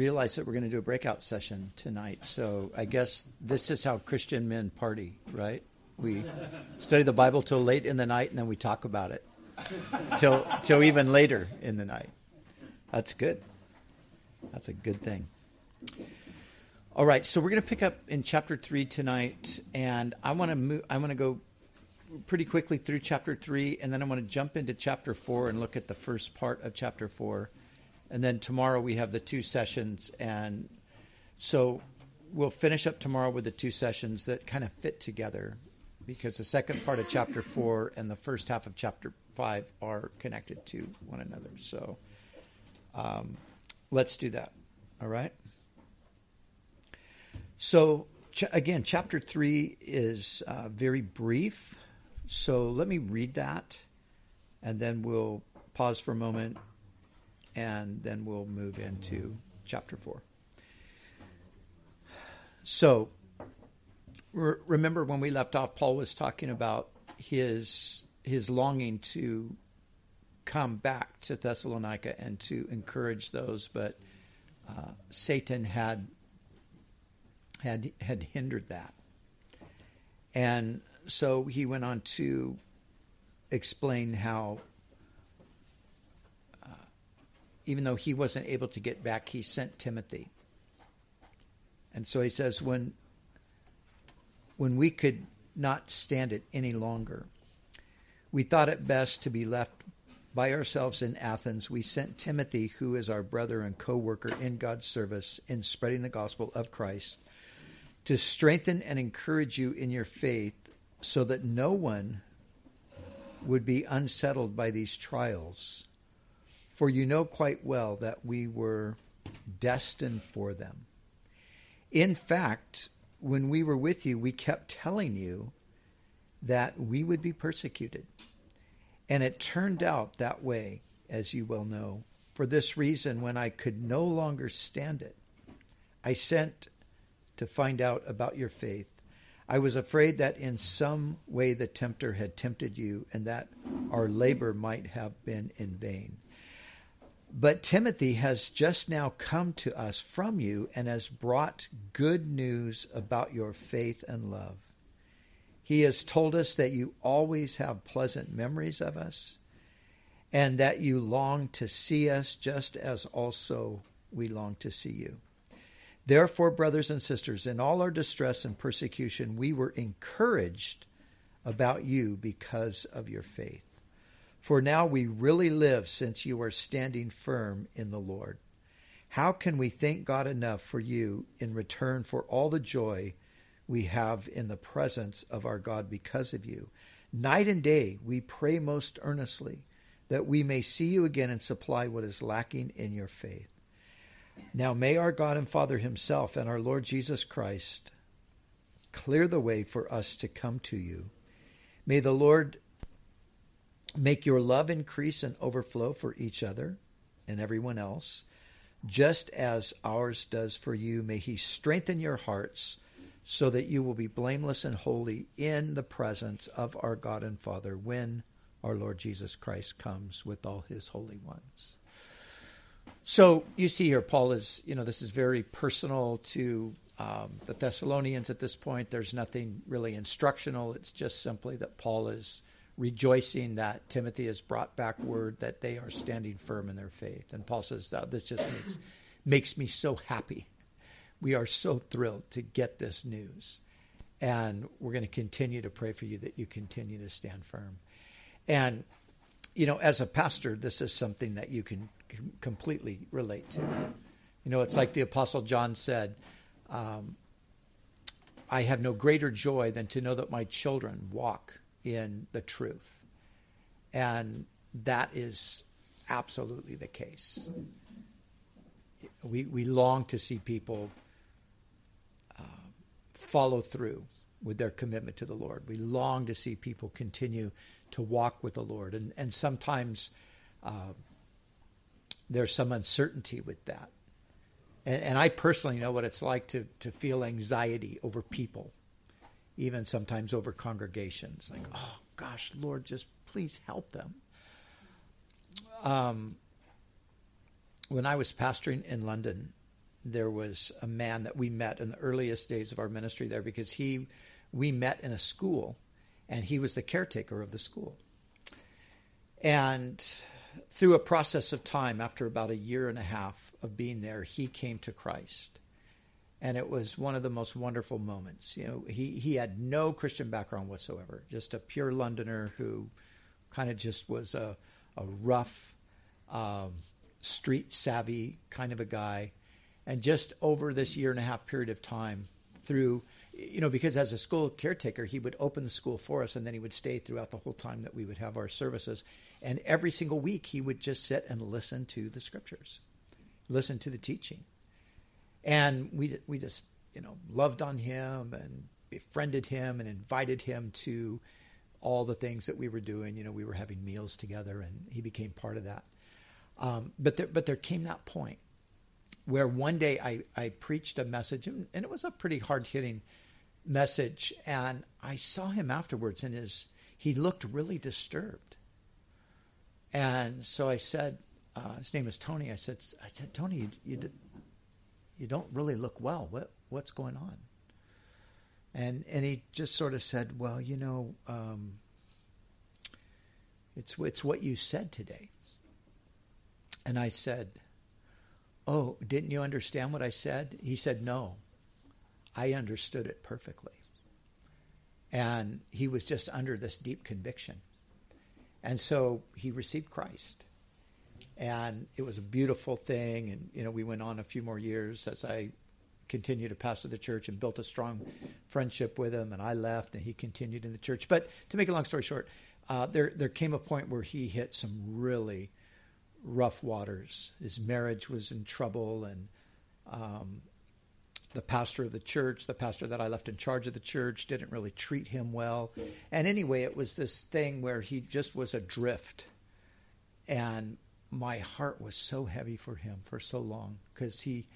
realize that we're going to do a breakout session tonight. So I guess this is how Christian men party, right? We study the Bible till late in the night, and then we talk about it till till even later in the night. That's good. That's a good thing. All right, so we're going to pick up in chapter three tonight, and I want to move. I want to go pretty quickly through chapter three, and then I want to jump into chapter four and look at the first part of chapter four and then tomorrow we have the two sessions. And so we'll finish up tomorrow with the two sessions that kind of fit together because the second part of chapter four and the first half of chapter five are connected to one another. So um, let's do that. All right. So ch- again, chapter three is uh, very brief. So let me read that, and then we'll pause for a moment and then we'll move into chapter 4. So, re- remember when we left off, Paul was talking about his his longing to come back to Thessalonica and to encourage those, but uh, Satan had had had hindered that, and so he went on to explain how even though he wasn't able to get back, he sent Timothy. And so he says, when, when we could not stand it any longer, we thought it best to be left by ourselves in Athens. We sent Timothy, who is our brother and co worker in God's service in spreading the gospel of Christ, to strengthen and encourage you in your faith so that no one would be unsettled by these trials for you know quite well that we were destined for them. In fact, when we were with you, we kept telling you that we would be persecuted. And it turned out that way, as you well know. For this reason, when I could no longer stand it, I sent to find out about your faith. I was afraid that in some way the tempter had tempted you and that our labor might have been in vain. But Timothy has just now come to us from you and has brought good news about your faith and love. He has told us that you always have pleasant memories of us and that you long to see us just as also we long to see you. Therefore, brothers and sisters, in all our distress and persecution, we were encouraged about you because of your faith. For now we really live since you are standing firm in the Lord. How can we thank God enough for you in return for all the joy we have in the presence of our God because of you? Night and day we pray most earnestly that we may see you again and supply what is lacking in your faith. Now may our God and Father Himself and our Lord Jesus Christ clear the way for us to come to you. May the Lord Make your love increase and overflow for each other and everyone else, just as ours does for you. May He strengthen your hearts so that you will be blameless and holy in the presence of our God and Father when our Lord Jesus Christ comes with all His holy ones. So you see here, Paul is, you know, this is very personal to um, the Thessalonians at this point. There's nothing really instructional. It's just simply that Paul is rejoicing that Timothy has brought back word that they are standing firm in their faith. And Paul says, This just makes, makes me so happy. We are so thrilled to get this news. And we're going to continue to pray for you that you continue to stand firm. And, you know, as a pastor, this is something that you can completely relate to. You know, it's like the Apostle John said, um, I have no greater joy than to know that my children walk in the truth. And that is absolutely the case. we, we long to see people uh, follow through with their commitment to the Lord. We long to see people continue to walk with the Lord. And, and sometimes uh, there's some uncertainty with that. And, and I personally know what it's like to, to feel anxiety over people, even sometimes over congregations. Like, oh gosh, Lord, just please help them. Um, when I was pastoring in London, there was a man that we met in the earliest days of our ministry there because he we met in a school and he was the caretaker of the school. And through a process of time, after about a year and a half of being there, he came to Christ. And it was one of the most wonderful moments. You know, he, he had no Christian background whatsoever, just a pure Londoner who kind of just was a, a rough, um, street savvy kind of a guy. And just over this year and a half period of time, through you know, because as a school caretaker, he would open the school for us and then he would stay throughout the whole time that we would have our services. And every single week, he would just sit and listen to the scriptures, listen to the teaching. And we, we just, you know, loved on him and befriended him and invited him to all the things that we were doing. You know, we were having meals together and he became part of that. Um, but, there, but there came that point where one day I, I preached a message, and, and it was a pretty hard hitting message. And I saw him afterwards, and his, he looked really disturbed. And so I said, uh, his name is Tony. I said, I said, Tony, you, you, you don't really look well. What, what's going on? And and he just sort of said, well, you know, um, it's it's what you said today. And I said, oh, didn't you understand what I said? He said, no. I understood it perfectly. And he was just under this deep conviction. And so he received Christ. And it was a beautiful thing. And, you know, we went on a few more years as I continued to pastor the church and built a strong friendship with him. And I left and he continued in the church. But to make a long story short, uh, there, there came a point where he hit some really rough waters. His marriage was in trouble. And um, the pastor of the church, the pastor that I left in charge of the church, didn't really treat him well. And anyway, it was this thing where he just was adrift. And my heart was so heavy for him for so long because he,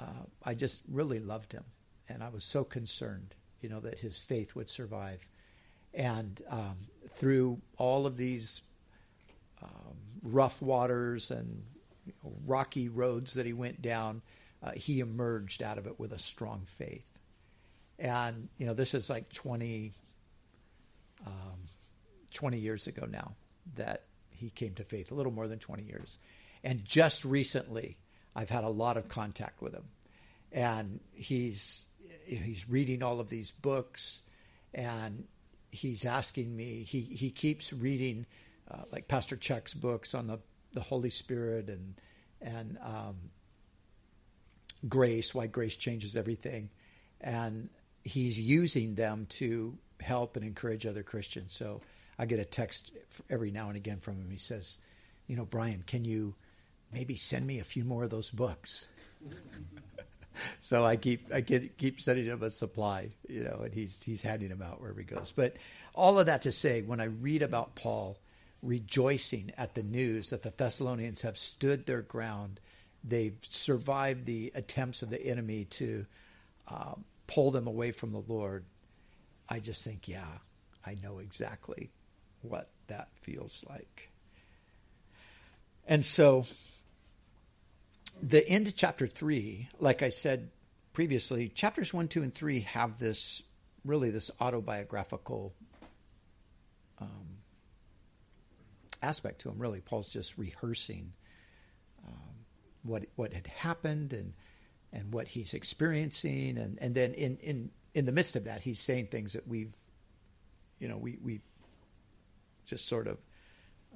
uh, I just really loved him. And I was so concerned, you know, that his faith would survive. And um, through all of these um, rough waters and you know, rocky roads that he went down, uh, he emerged out of it with a strong faith. And, you know, this is like 20, um, 20 years ago now that he came to faith, a little more than 20 years. And just recently, I've had a lot of contact with him. And he's, he's reading all of these books and he's asking me, he, he keeps reading uh, like Pastor Chuck's books on the, the Holy Spirit and, and um, grace, why grace changes everything. And he's using them to help and encourage other Christians. So I get a text every now and again from him. He says, You know, Brian, can you maybe send me a few more of those books? so I keep I get, keep sending him a supply, you know, and he's he's handing them out wherever he goes. But all of that to say, when I read about Paul rejoicing at the news that the Thessalonians have stood their ground they've survived the attempts of the enemy to uh, pull them away from the Lord, I just think, yeah, I know exactly what that feels like. And so, the end of chapter three, like I said previously, chapters one, two, and three have this really this autobiographical um, aspect to them. Really, Paul's just rehearsing what what had happened and and what he's experiencing and and then in in in the midst of that he's saying things that we've you know we we just sort of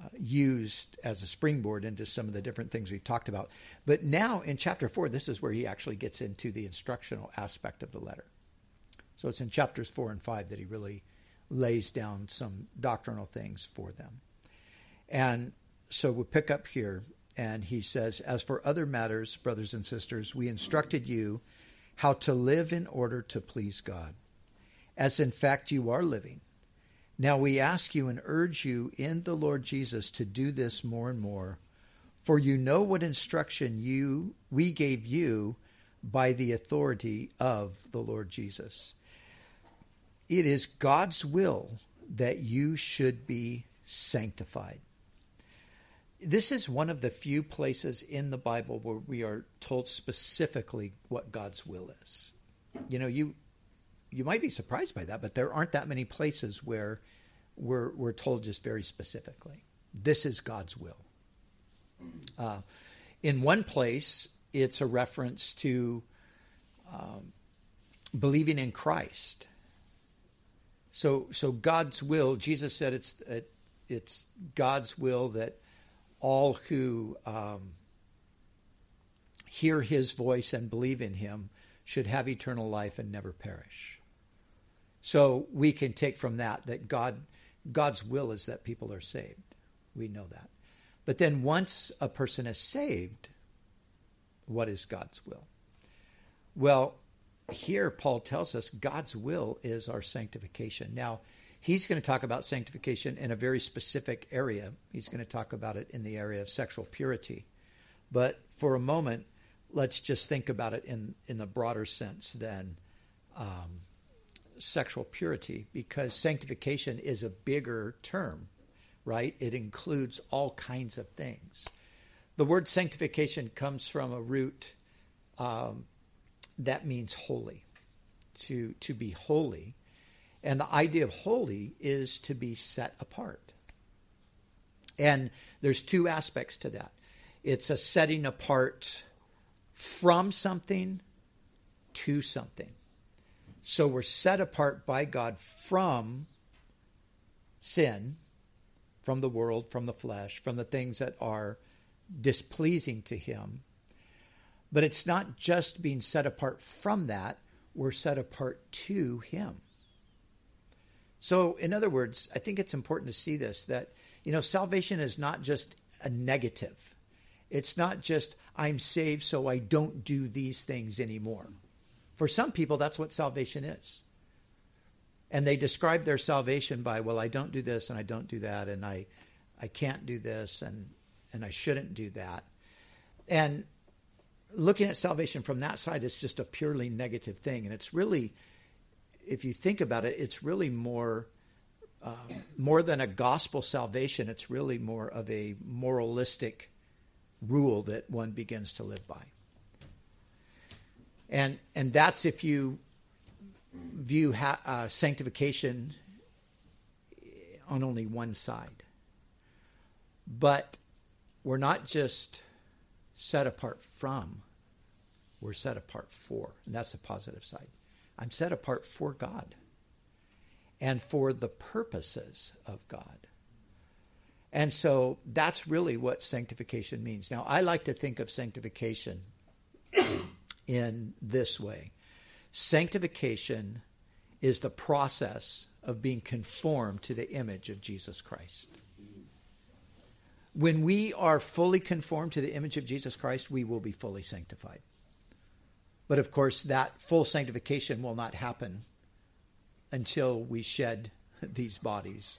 uh, used as a springboard into some of the different things we've talked about. But now in chapter 4 this is where he actually gets into the instructional aspect of the letter. So it's in chapters 4 and 5 that he really lays down some doctrinal things for them. And so we'll pick up here And he says, As for other matters, brothers and sisters, we instructed you how to live in order to please God, as in fact you are living. Now we ask you and urge you in the Lord Jesus to do this more and more, for you know what instruction you we gave you by the authority of the Lord Jesus. It is God's will that you should be sanctified. This is one of the few places in the Bible where we are told specifically what God's will is. You know, you you might be surprised by that, but there aren't that many places where we're, we're told just very specifically. This is God's will. Uh, in one place, it's a reference to um, believing in Christ. So, so God's will. Jesus said it's it, it's God's will that all who um, hear His voice and believe in Him should have eternal life and never perish. So we can take from that that God God's will is that people are saved. We know that. But then once a person is saved, what is God's will? Well, here Paul tells us God's will is our sanctification. Now, he's going to talk about sanctification in a very specific area. He's going to talk about it in the area of sexual purity. But for a moment, let's just think about it in, in the broader sense than um, sexual purity, because sanctification is a bigger term, right? It includes all kinds of things. The word sanctification comes from a root um, that means holy, to, to be holy. And the idea of holy is to be set apart. And there's two aspects to that it's a setting apart from something to something. So we're set apart by God from sin, from the world, from the flesh, from the things that are displeasing to Him. But it's not just being set apart from that, we're set apart to Him. So, in other words, I think it's important to see this that, you know, salvation is not just a negative. It's not just, I'm saved so I don't do these things anymore. For some people, that's what salvation is. And they describe their salvation by, well, I don't do this and I don't do that, and I, I can't do this and, and I shouldn't do that. And looking at salvation from that side is just a purely negative thing. And it's really, if you think about it, it's really more. Uh, more than a gospel salvation, it's really more of a moralistic rule that one begins to live by. And, and that's if you view ha- uh, sanctification on only one side. But we're not just set apart from, we're set apart for. And that's the positive side. I'm set apart for God and for the purposes of God. And so that's really what sanctification means. Now, I like to think of sanctification in this way Sanctification is the process of being conformed to the image of Jesus Christ. When we are fully conformed to the image of Jesus Christ, we will be fully sanctified. But of course, that full sanctification will not happen until we shed these bodies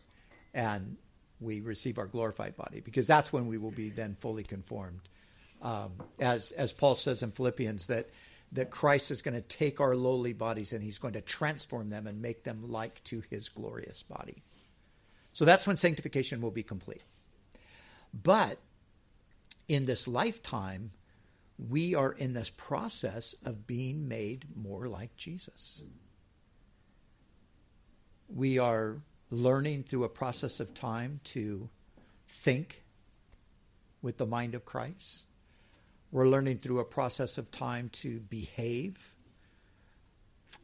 and we receive our glorified body, because that's when we will be then fully conformed um, as as Paul says in Philippians that that Christ is going to take our lowly bodies and he's going to transform them and make them like to his glorious body. So that's when sanctification will be complete. But in this lifetime, we are in this process of being made more like Jesus. We are learning through a process of time to think with the mind of Christ we're learning through a process of time to behave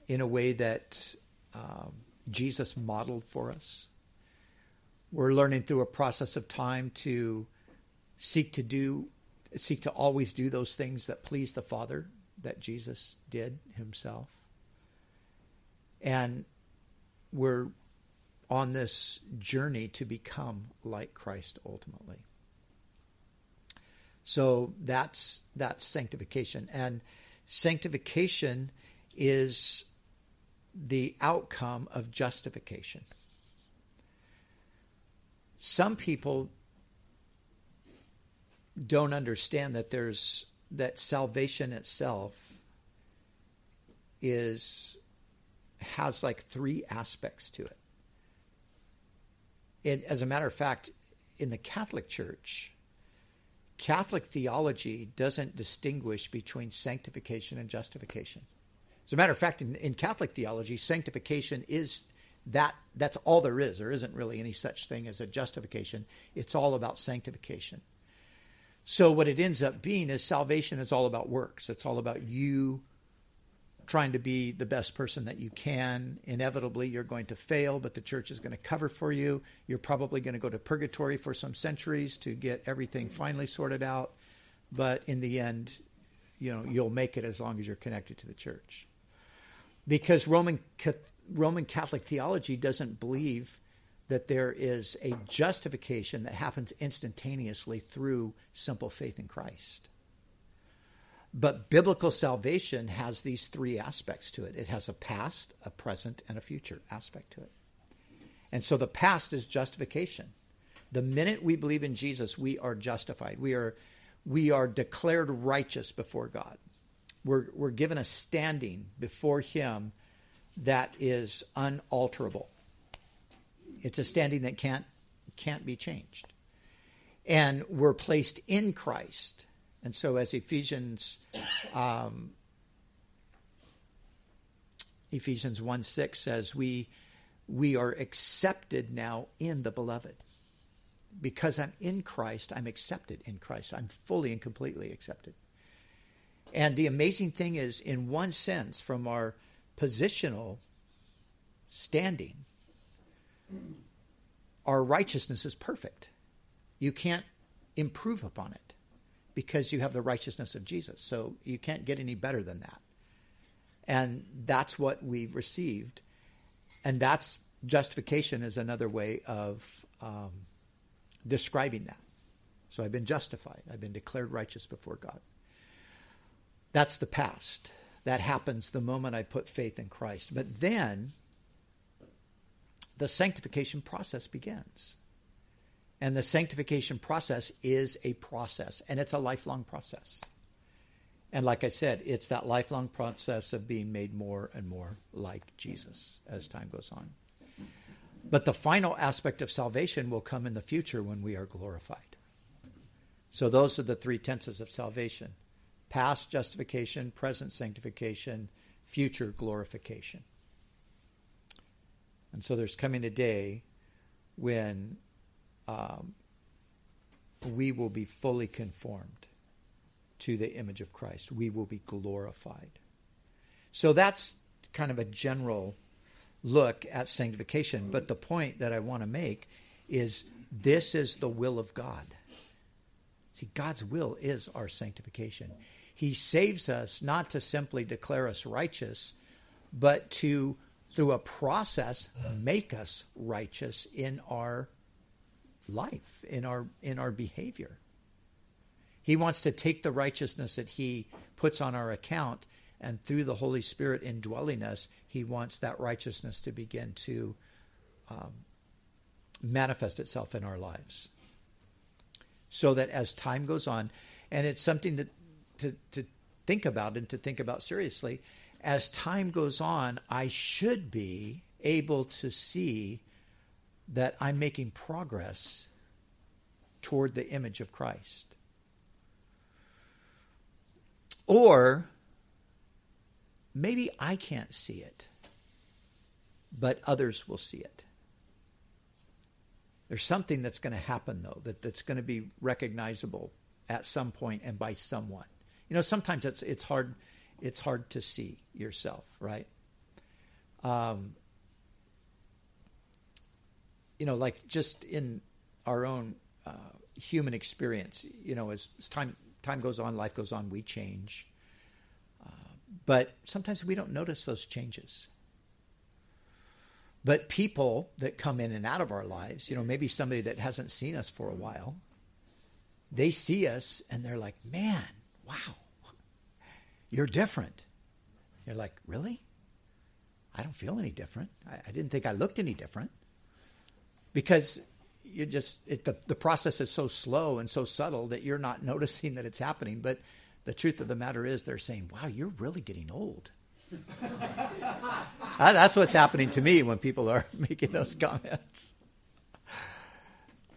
in a way that um, Jesus modeled for us. We're learning through a process of time to seek to do, seek to always do those things that please the Father that Jesus did himself. And we're on this journey to become like Christ ultimately. So that's that's sanctification, and sanctification is the outcome of justification. Some people don't understand that there's that salvation itself is has like three aspects to it. it. As a matter of fact, in the Catholic Church, Catholic theology doesn't distinguish between sanctification and justification. As a matter of fact, in, in Catholic theology, sanctification is that that's all there is. There isn't really any such thing as a justification. It's all about sanctification. So what it ends up being is salvation is all about works. It's all about you trying to be the best person that you can. Inevitably, you're going to fail, but the church is going to cover for you. You're probably going to go to purgatory for some centuries to get everything finally sorted out. But in the end, you know, you'll make it as long as you're connected to the church. Because Roman Roman Catholic theology doesn't believe that there is a justification that happens instantaneously through simple faith in Christ. But biblical salvation has these three aspects to it it has a past, a present, and a future aspect to it. And so the past is justification. The minute we believe in Jesus, we are justified. We are, we are declared righteous before God. We're, we're given a standing before Him that is unalterable. It's a standing that can't, can't be changed. And we're placed in Christ and so, as Ephesians um, Ephesians 1 6 says, we, we are accepted now in the beloved. Because I'm in Christ, I'm accepted in Christ. I'm fully and completely accepted. And the amazing thing is, in one sense, from our positional standing, our righteousness is perfect. You can't improve upon it because you have the righteousness of Jesus. So you can't get any better than that. And that's what we've received. And that's justification is another way of um, describing that. So I've been justified, I've been declared righteous before God. That's the past. That happens the moment I put faith in Christ. But then the sanctification process begins. And the sanctification process is a process, and it's a lifelong process. And like I said, it's that lifelong process of being made more and more like Jesus as time goes on. But the final aspect of salvation will come in the future when we are glorified. So those are the three tenses of salvation past justification, present sanctification, future glorification. And so there's coming a day when um, we will be fully conformed to the image of Christ. We will be glorified. So that's kind of a general look at sanctification. But the point that I want to make is this is the will of God. See, God's will is our sanctification. He saves us not to simply declare us righteous, but to, through a process, make us righteous in our life, in our in our behavior. He wants to take the righteousness that he puts on our account and through the Holy Spirit indwelling us, he wants that righteousness to begin to um, manifest itself in our lives. So that as time goes on, and it's something that to, to think about and to think about seriously, as time goes on, I should be able to see that I'm making progress toward the image of Christ. Or maybe I can't see it, but others will see it. There's something that's going to happen, though, that, that's going to be recognizable at some point and by someone. You know, sometimes it's, it's, hard, it's hard to see yourself, right? Um, you know, like just in our own uh, human experience, you know, as, as, time time goes on, life goes on, we change. Uh, but sometimes we don't notice those changes. But people that come in and out of our lives, you know, maybe somebody that hasn't seen us for a while, they see us and they're like, man, wow, you're different. You're like, really? I don't feel any different. I, I didn't think I looked any different. Because you just, it, the, the process is so slow and so subtle that you're not noticing that it's happening. But the truth of the matter is, they're saying, wow, you're really getting old. That's what's happening to me when people are making those comments.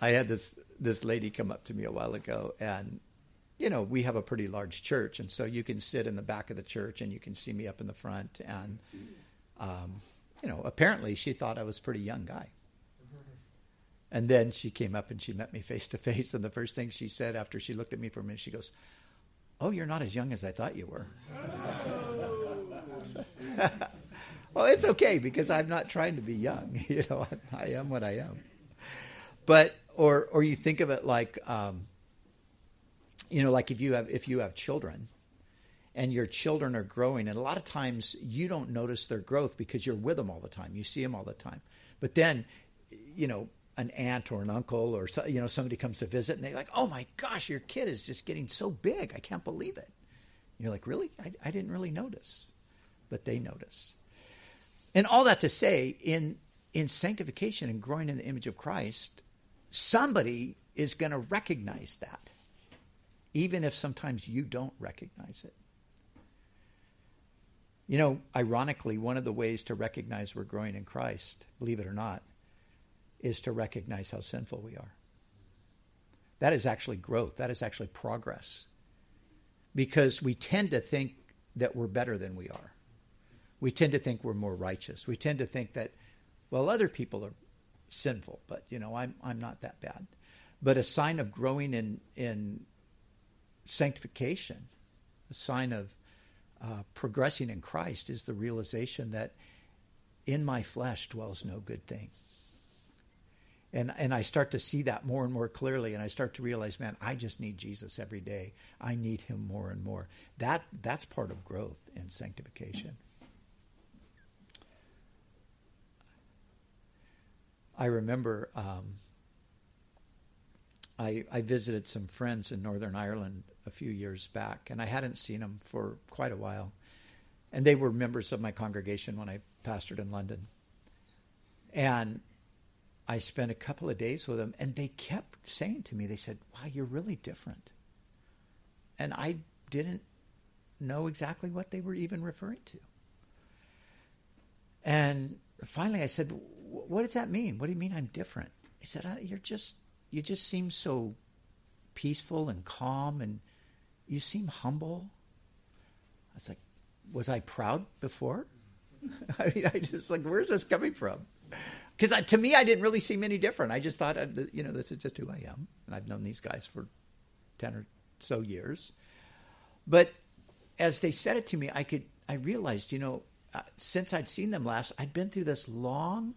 I had this this lady come up to me a while ago, and you know we have a pretty large church, and so you can sit in the back of the church and you can see me up in the front, and um, you know apparently she thought I was a pretty young guy. And then she came up and she met me face to face, and the first thing she said after she looked at me for a minute, she goes, "Oh, you're not as young as I thought you were." well, it's okay because I'm not trying to be young. You know, I am what I am. But or or you think of it like, um, you know, like if you have if you have children, and your children are growing, and a lot of times you don't notice their growth because you're with them all the time. You see them all the time. But then, you know, an aunt or an uncle or you know somebody comes to visit, and they're like, "Oh my gosh, your kid is just getting so big! I can't believe it." And you're like, "Really? I, I didn't really notice." but they notice. And all that to say, in in sanctification and growing in the image of Christ, somebody is going to recognize that, even if sometimes you don't recognize it. You know, ironically, one of the ways to recognize we're growing in Christ, believe it or not, is to recognize how sinful we are. That is actually growth, that is actually progress. Because we tend to think that we're better than we are we tend to think we're more righteous. We tend to think that, well, other people are sinful, but you know, I'm I'm not that bad. But a sign of growing in in sanctification, a sign of uh, progressing in Christ, is the realization that in my flesh dwells no good thing. And and I start to see that more and more clearly, and I start to realize, man, I just need Jesus every day. I need Him more and more. That that's part of growth and sanctification. I remember um, I, I visited some friends in Northern Ireland a few years back, and I hadn't seen them for quite a while. And they were members of my congregation when I pastored in London. And I spent a couple of days with them, and they kept saying to me, they said, Wow, you're really different. And I didn't know exactly what they were even referring to. And finally I said, what does that mean? What do you mean I'm different? He said, uh, you're just, you just seem so peaceful and calm and you seem humble. I was like, was I proud before? I mean, I just like, where's this coming from? Because to me, I didn't really seem any different. I just thought, uh, you know, this is just who I am. And I've known these guys for 10 or so years. But as they said it to me, I could, I realized, you know, uh, since I'd seen them last, I'd been through this long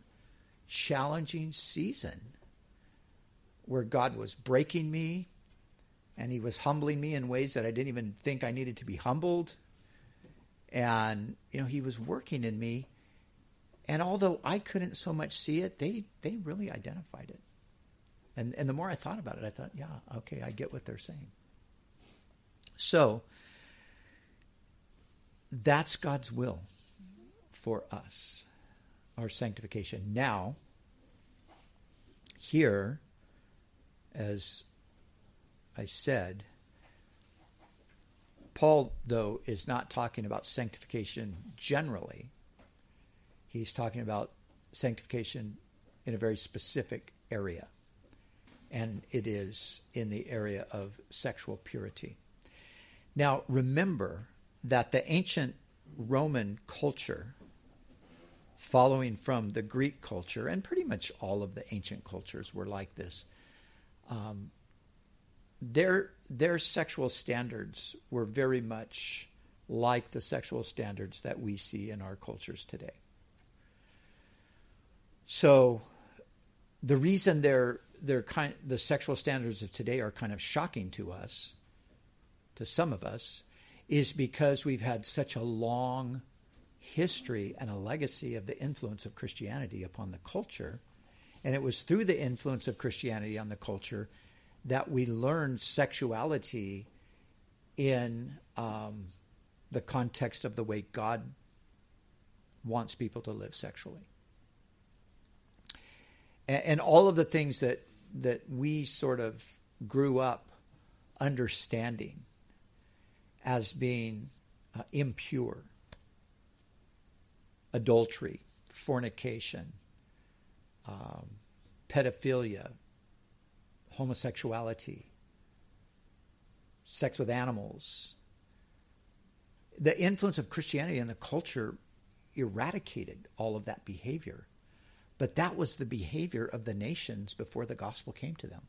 challenging season where God was breaking me and He was humbling me in ways that I didn't even think I needed to be humbled. And, you know, He was working in me. And although I couldn't so much see it, they, they really identified it. And, and the more I thought about it, I thought, yeah, okay, I get what they're saying. So, that's God's will for us our sanctification. Now, here, as I said, Paul, though, is not talking about sanctification generally. He's talking about sanctification in a very specific area, and it is in the area of sexual purity. Now, remember that the ancient Roman culture following from the Greek culture, and pretty much all of the ancient cultures were like this. Um, their their sexual standards were very much like the sexual standards that we see in our cultures today. So, the reason they're they're kind the sexual standards of today are kind of shocking to us, to some of us, is because we've had such a long history and a legacy of the influence of Christianity upon the culture. And it was through the influence of Christianity on the culture that we learned sexuality in um, the context of the way God wants people to live sexually. And, and all of the things that, that we sort of grew up understanding as being uh, impure adultery, fornication, um, pedophilia, homosexuality, sex with animals. The influence of Christianity in the culture eradicated all of that behavior. But that was the behavior of the nations before the gospel came to them.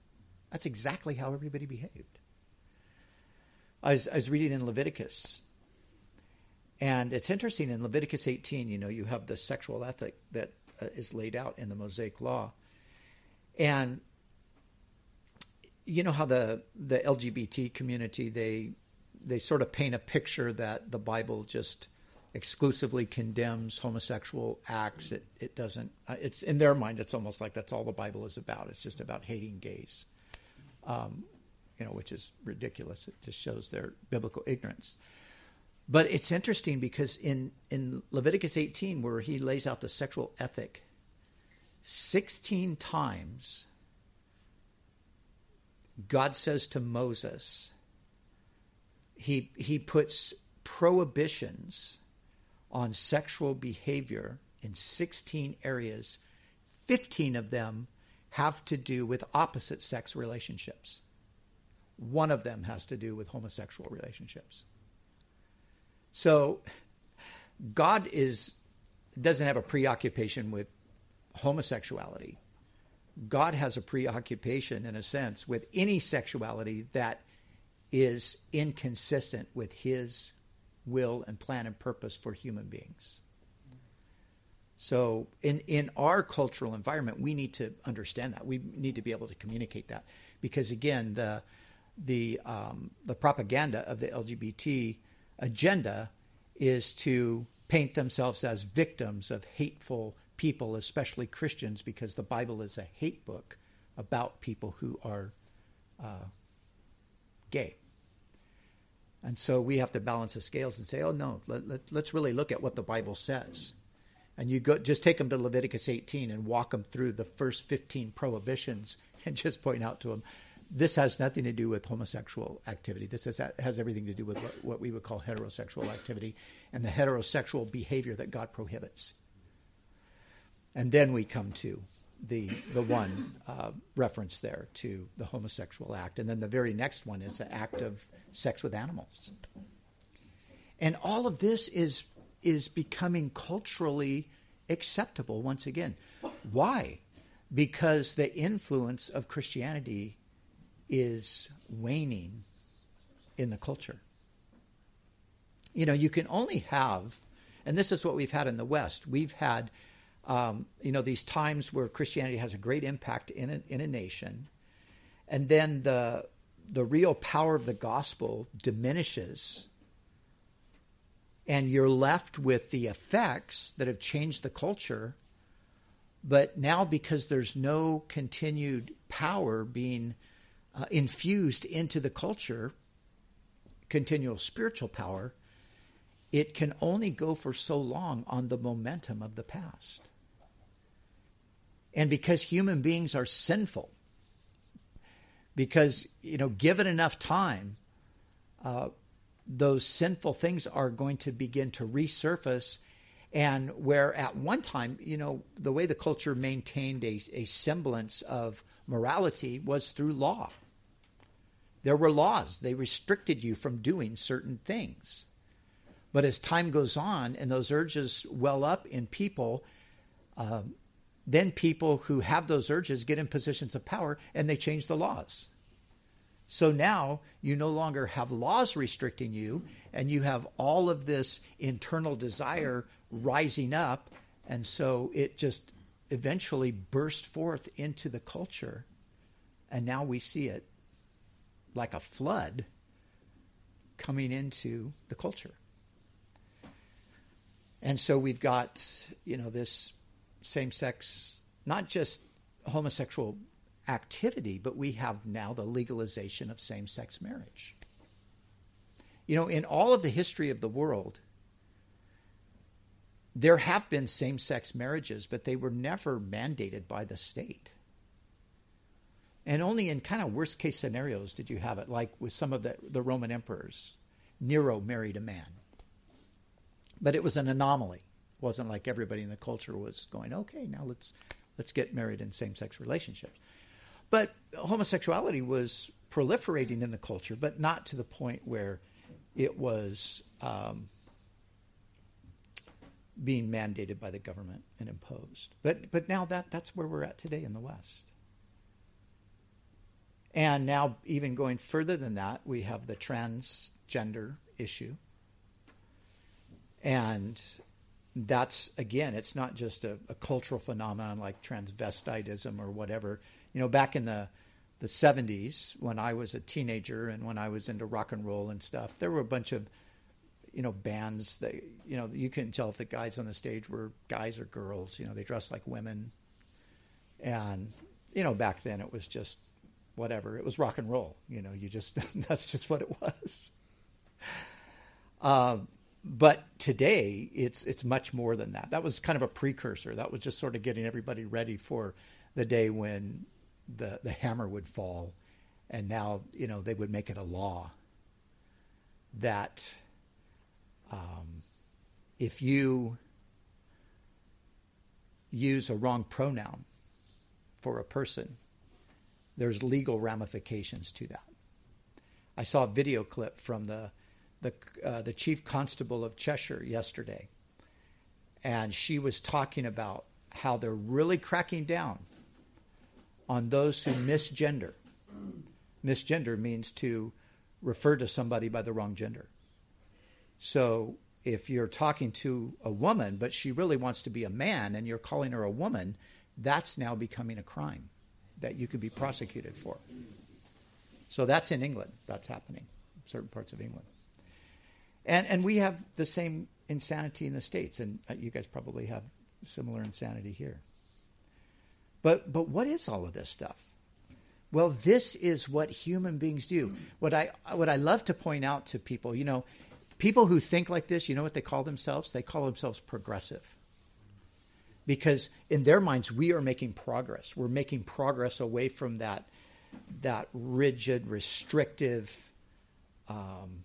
That's exactly how everybody behaved. I was, I was reading in Leviticus, and it's interesting in Leviticus 18, you know, you have the sexual ethic that uh, is laid out in the Mosaic Law. And you know how the the LGBT community they they sort of paint a picture that the Bible just exclusively condemns homosexual acts. It it doesn't. Uh, it's in their mind. It's almost like that's all the Bible is about. It's just about hating gays, um, you know, which is ridiculous. It just shows their biblical ignorance. But it's interesting because in in Leviticus 18, where he lays out the sexual ethic, 16 times God says to Moses, he, he puts prohibitions on sexual behavior in 16 areas. 15 of them have to do with opposite sex relationships. One of them has to do with homosexual relationships. So God is doesn't have a preoccupation with homosexuality. God has a preoccupation, in a sense, with any sexuality that is inconsistent with His will and plan and purpose for human beings. So, in, in our cultural environment, we need to understand that. We need to be able to communicate that. Because, again, the, the, um, the propaganda of the LGBT agenda is to paint themselves as victims of hateful people, especially Christians, because the Bible is a hate book about people who are uh, gay. And so we have to balance the scales and say, oh, no, let, let, let's really look at what the Bible says. And you go, just take them to Leviticus 18 and walk them through the first 15 prohibitions and just point out to them, this has nothing to do with homosexual activity. This has, has everything to do with what, what we would call heterosexual activity and the heterosexual behavior that God prohibits. And then we come to the the one uh, reference there to the homosexual act, and then the very next one is the act of sex with animals. And all of this is is becoming culturally acceptable once again. Why? Because the influence of Christianity is waning in the culture. You know, you can only have, and this is what we've had in the West. We've had um, you know, these times where Christianity has a great impact in a, in a nation, and then the the real power of the gospel diminishes, and you're left with the effects that have changed the culture. But now, because there's no continued power being uh, infused into the culture, continual spiritual power, it can only go for so long on the momentum of the past. And because human beings are sinful, because, you know, given enough time, uh, those sinful things are going to begin to resurface. And where at one time, you know, the way the culture maintained a, a semblance of morality was through law. There were laws, they restricted you from doing certain things. But as time goes on and those urges well up in people, um, then people who have those urges get in positions of power and they change the laws. So now you no longer have laws restricting you, and you have all of this internal desire rising up. And so it just eventually burst forth into the culture. And now we see it like a flood coming into the culture. And so we've got, you know, this same sex, not just homosexual activity, but we have now the legalization of same sex marriage. You know, in all of the history of the world, there have been same sex marriages, but they were never mandated by the state. And only in kind of worst case scenarios did you have it, like with some of the, the Roman emperors. Nero married a man. But it was an anomaly. Wasn't like everybody in the culture was going, okay, now let's let's get married in same sex relationships. But homosexuality was proliferating in the culture, but not to the point where it was um, being mandated by the government and imposed. But but now that that's where we're at today in the West. And now, even going further than that, we have the transgender issue. And that's, again, it's not just a, a cultural phenomenon like transvestitism or whatever. You know, back in the, the 70s, when I was a teenager and when I was into rock and roll and stuff, there were a bunch of, you know, bands that, you know, you couldn't tell if the guys on the stage were guys or girls. You know, they dressed like women. And, you know, back then it was just whatever. It was rock and roll. You know, you just that's just what it was. Um, but today, it's it's much more than that. That was kind of a precursor. That was just sort of getting everybody ready for the day when the the hammer would fall, and now you know they would make it a law that um, if you use a wrong pronoun for a person, there's legal ramifications to that. I saw a video clip from the the uh, the chief constable of Cheshire yesterday, and she was talking about how they're really cracking down on those who misgender. Misgender means to refer to somebody by the wrong gender. So if you're talking to a woman, but she really wants to be a man, and you're calling her a woman, that's now becoming a crime that you could be prosecuted for. So that's in England. That's happening in certain parts of England. And, and we have the same insanity in the States, and uh, you guys probably have similar insanity here. But, but what is all of this stuff? Well, this is what human beings do. What I, what I love to point out to people, you know, people who think like this, you know what they call themselves? They call themselves progressive because in their minds we are making progress. We're making progress away from that that rigid, restrictive, um,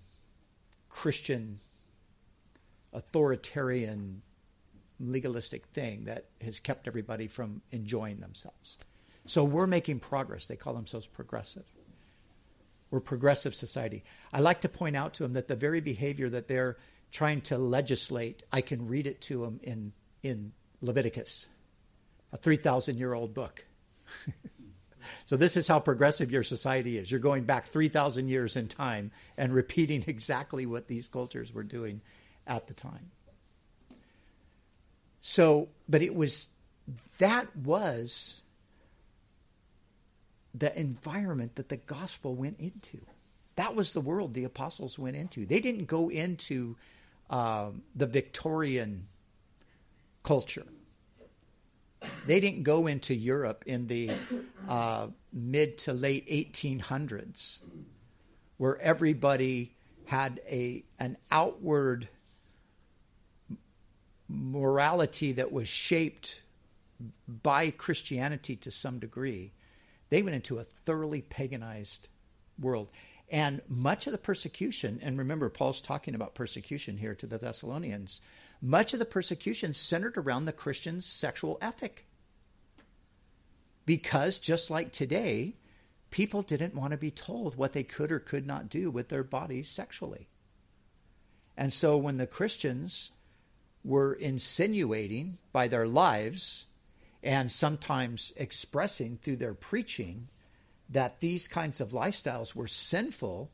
Christian, authoritarian, legalistic thing that has kept everybody from enjoying themselves. So we're making progress. They call themselves progressive. We're progressive society. I like to point out to them that the very behavior that they're trying to legislate, I can read it to them in in Leviticus, a 3,000 year old book. so, this is how progressive your society is. You're going back 3,000 years in time and repeating exactly what these cultures were doing at the time. So, but it was, that was the environment that the gospel went into. That was the world the apostles went into. They didn't go into um, the Victorian culture. They didn't go into Europe in the uh, mid to late 1800s, where everybody had a an outward morality that was shaped by Christianity to some degree. They went into a thoroughly paganized world. And much of the persecution, and remember, Paul's talking about persecution here to the Thessalonians much of the persecution centered around the Christian's sexual ethic. Because just like today, people didn't want to be told what they could or could not do with their bodies sexually. And so when the Christians were insinuating by their lives and sometimes expressing through their preaching that these kinds of lifestyles were sinful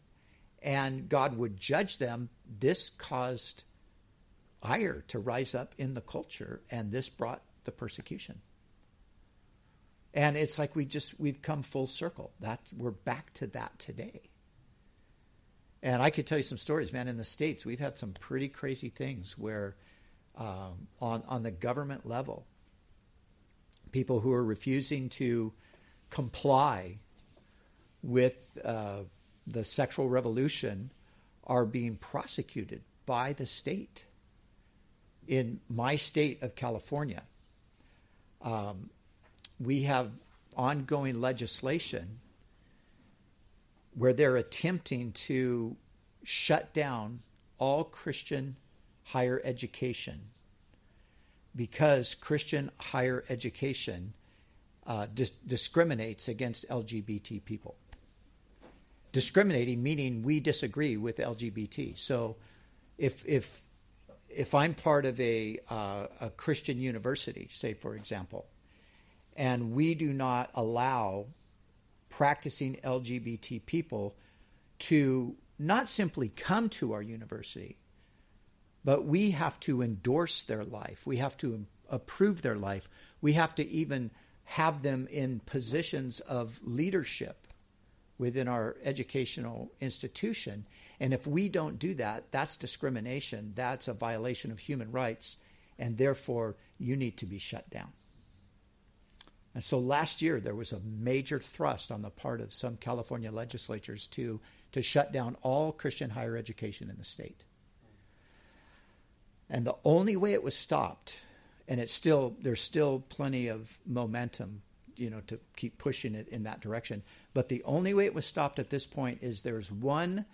and God would judge them, this caused ire to rise up in the culture, and this brought the persecution. And it's like we just we've come full circle. That we're back to that today. And I could tell you some stories, man. In the states, we've had some pretty crazy things where, um, on on the government level, people who are refusing to comply with uh, the sexual revolution are being prosecuted by the state. In my state of California, um, we have ongoing legislation where they're attempting to shut down all Christian higher education because Christian higher education uh, dis- discriminates against LGBT people. Discriminating meaning we disagree with LGBT. So, if if if I'm part of a uh, a Christian university, say for example, and we do not allow practicing LGBT people to not simply come to our university, but we have to endorse their life. We have to approve their life. We have to even have them in positions of leadership within our educational institution. And if we don't do that, that's discrimination. That's a violation of human rights. And therefore, you need to be shut down. And so last year, there was a major thrust on the part of some California legislatures to, to shut down all Christian higher education in the state. And the only way it was stopped, and it's still there's still plenty of momentum, you know, to keep pushing it in that direction. But the only way it was stopped at this point is there's one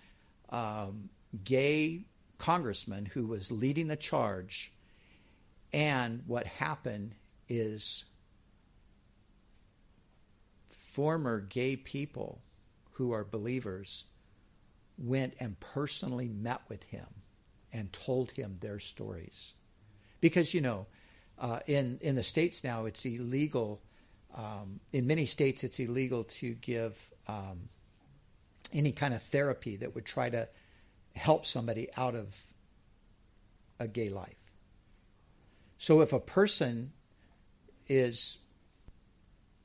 um, gay congressman who was leading the charge, and what happened is former gay people who are believers went and personally met with him and told him their stories. Because, you know, uh, in, in the states now, it's illegal. Um, in many states, it's illegal to give um, any kind of therapy that would try to help somebody out of a gay life. So if a person is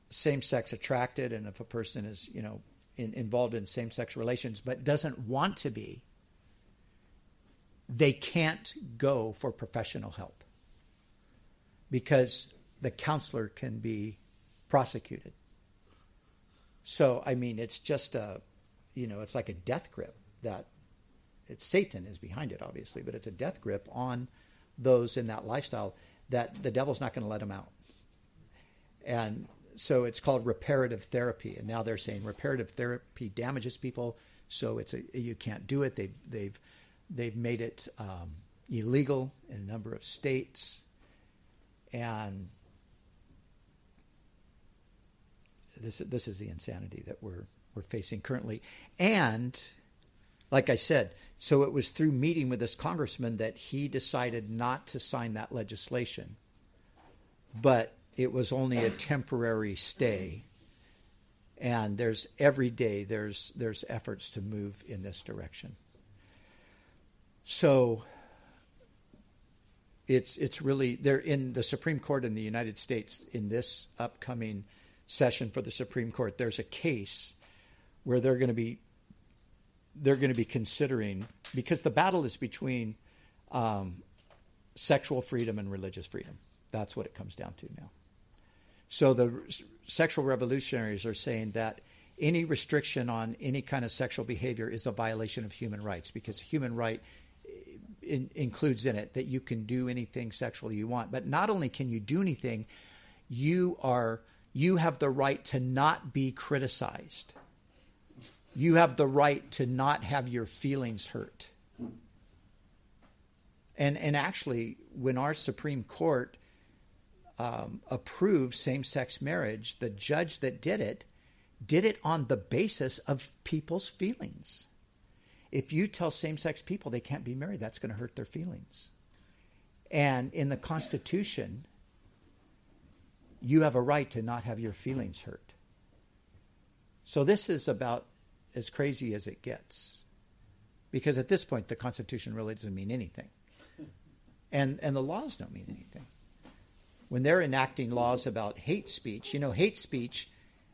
same sex attracted and if a person is, you know, in, involved in same sex relations but doesn't want to be, they can't go for professional help because the counselor can be prosecuted. So, I mean, it's just a, you know, it's like a death grip that it's Satan is behind it, obviously, but it's a death grip on those in that lifestyle that the devil's not going to let them out. And so it's called reparative therapy. And now they're saying reparative therapy damages people, so it's a, you can't do it. They've, they've They've made it um, illegal in a number of states. And this, this is the insanity that we're, we're facing currently. And like I said, so it was through meeting with this congressman that he decided not to sign that legislation. But it was only a temporary stay. And there's every day there's there's efforts to move in this direction. So it's it's really they're in the Supreme Court in the United States in this upcoming session for the Supreme Court. There's a case where they're going to be they're going to be considering because the battle is between um, sexual freedom and religious freedom. That's what it comes down to now. So the sexual revolutionaries are saying that any restriction on any kind of sexual behavior is a violation of human rights because human right in, includes in it that you can do anything sexually you want. But not only can you do anything, you are you have the right to not be criticized. You have the right to not have your feelings hurt. And and actually, when our Supreme Court um, approved same-sex marriage, the judge that did it did it on the basis of people's feelings. If you tell same sex people they can't be married, that's going to hurt their feelings. And in the Constitution, you have a right to not have your feelings hurt. So this is about as crazy as it gets. Because at this point, the Constitution really doesn't mean anything. And, and the laws don't mean anything. When they're enacting laws about hate speech, you know, hate speech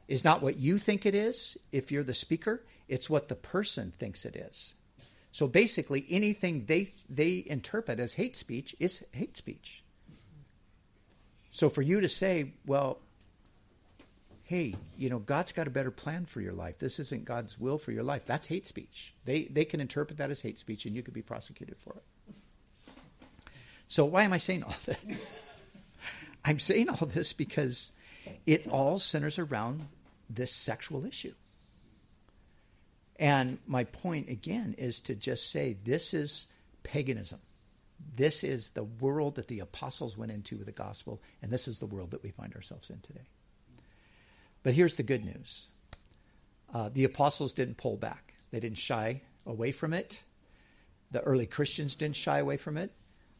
is not what you think it is if you're the speaker, it's what the person thinks it is. So basically, anything they they interpret as hate speech is hate speech. So for you to say, well, hey, you know, God's got a better plan for your life. This isn't God's will for your life. That's hate speech. They they can interpret that as hate speech, and you could be prosecuted for it. So why am I saying all this? I'm saying all this because it all centers around this sexual issue. And my point again is to just say this is paganism. This is the world that the apostles went into with the gospel, and this is the world that we find ourselves in today. But here's the good news uh, the apostles didn't pull back, they didn't shy away from it. The early Christians didn't shy away from it.